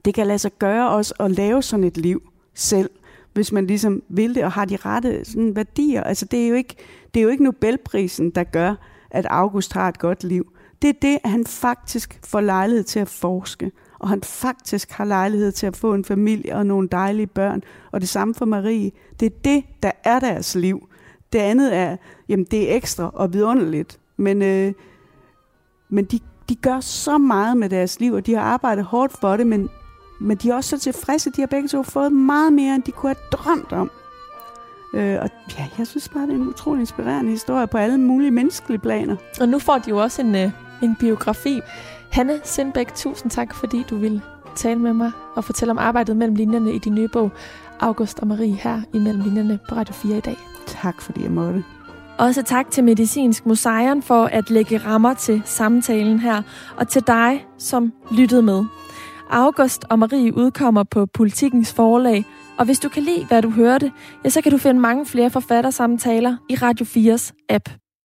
Speaker 3: det kan lade sig gøre også at lave sådan et liv selv, hvis man ligesom vil det og har de rette sådan, værdier. Altså det er, jo ikke, det er jo ikke Nobelprisen, der gør, at August har et godt liv. Det er det, at han faktisk får lejlighed til at forske, og han faktisk har lejlighed til at få en familie og nogle dejlige børn. Og det samme for Marie. Det er det, der er deres liv. Det andet er, jamen det er ekstra og vidunderligt. Men, øh, men de, de gør så meget med deres liv, og de har arbejdet hårdt for det, men, men de er også så tilfredse. De har begge to fået meget mere, end de kunne have drømt om. Øh, og ja, jeg synes bare, det er en utrolig inspirerende historie på alle mulige menneskelige planer.
Speaker 4: Og nu får de jo også en, øh, en biografi. Hanne Sindbæk, tusind tak, fordi du ville tale med mig og fortælle om arbejdet mellem linjerne i din nye bog, August og Marie, her i Mellem Linjerne på Radio 4 i dag.
Speaker 3: Tak, fordi jeg måtte.
Speaker 4: Også tak til Medicinsk Museum for at lægge rammer til samtalen her, og til dig, som lyttede med. August og Marie udkommer på Politikens forlag, og hvis du kan lide, hvad du hørte, ja, så kan du finde mange flere forfattersamtaler i Radio 4's app.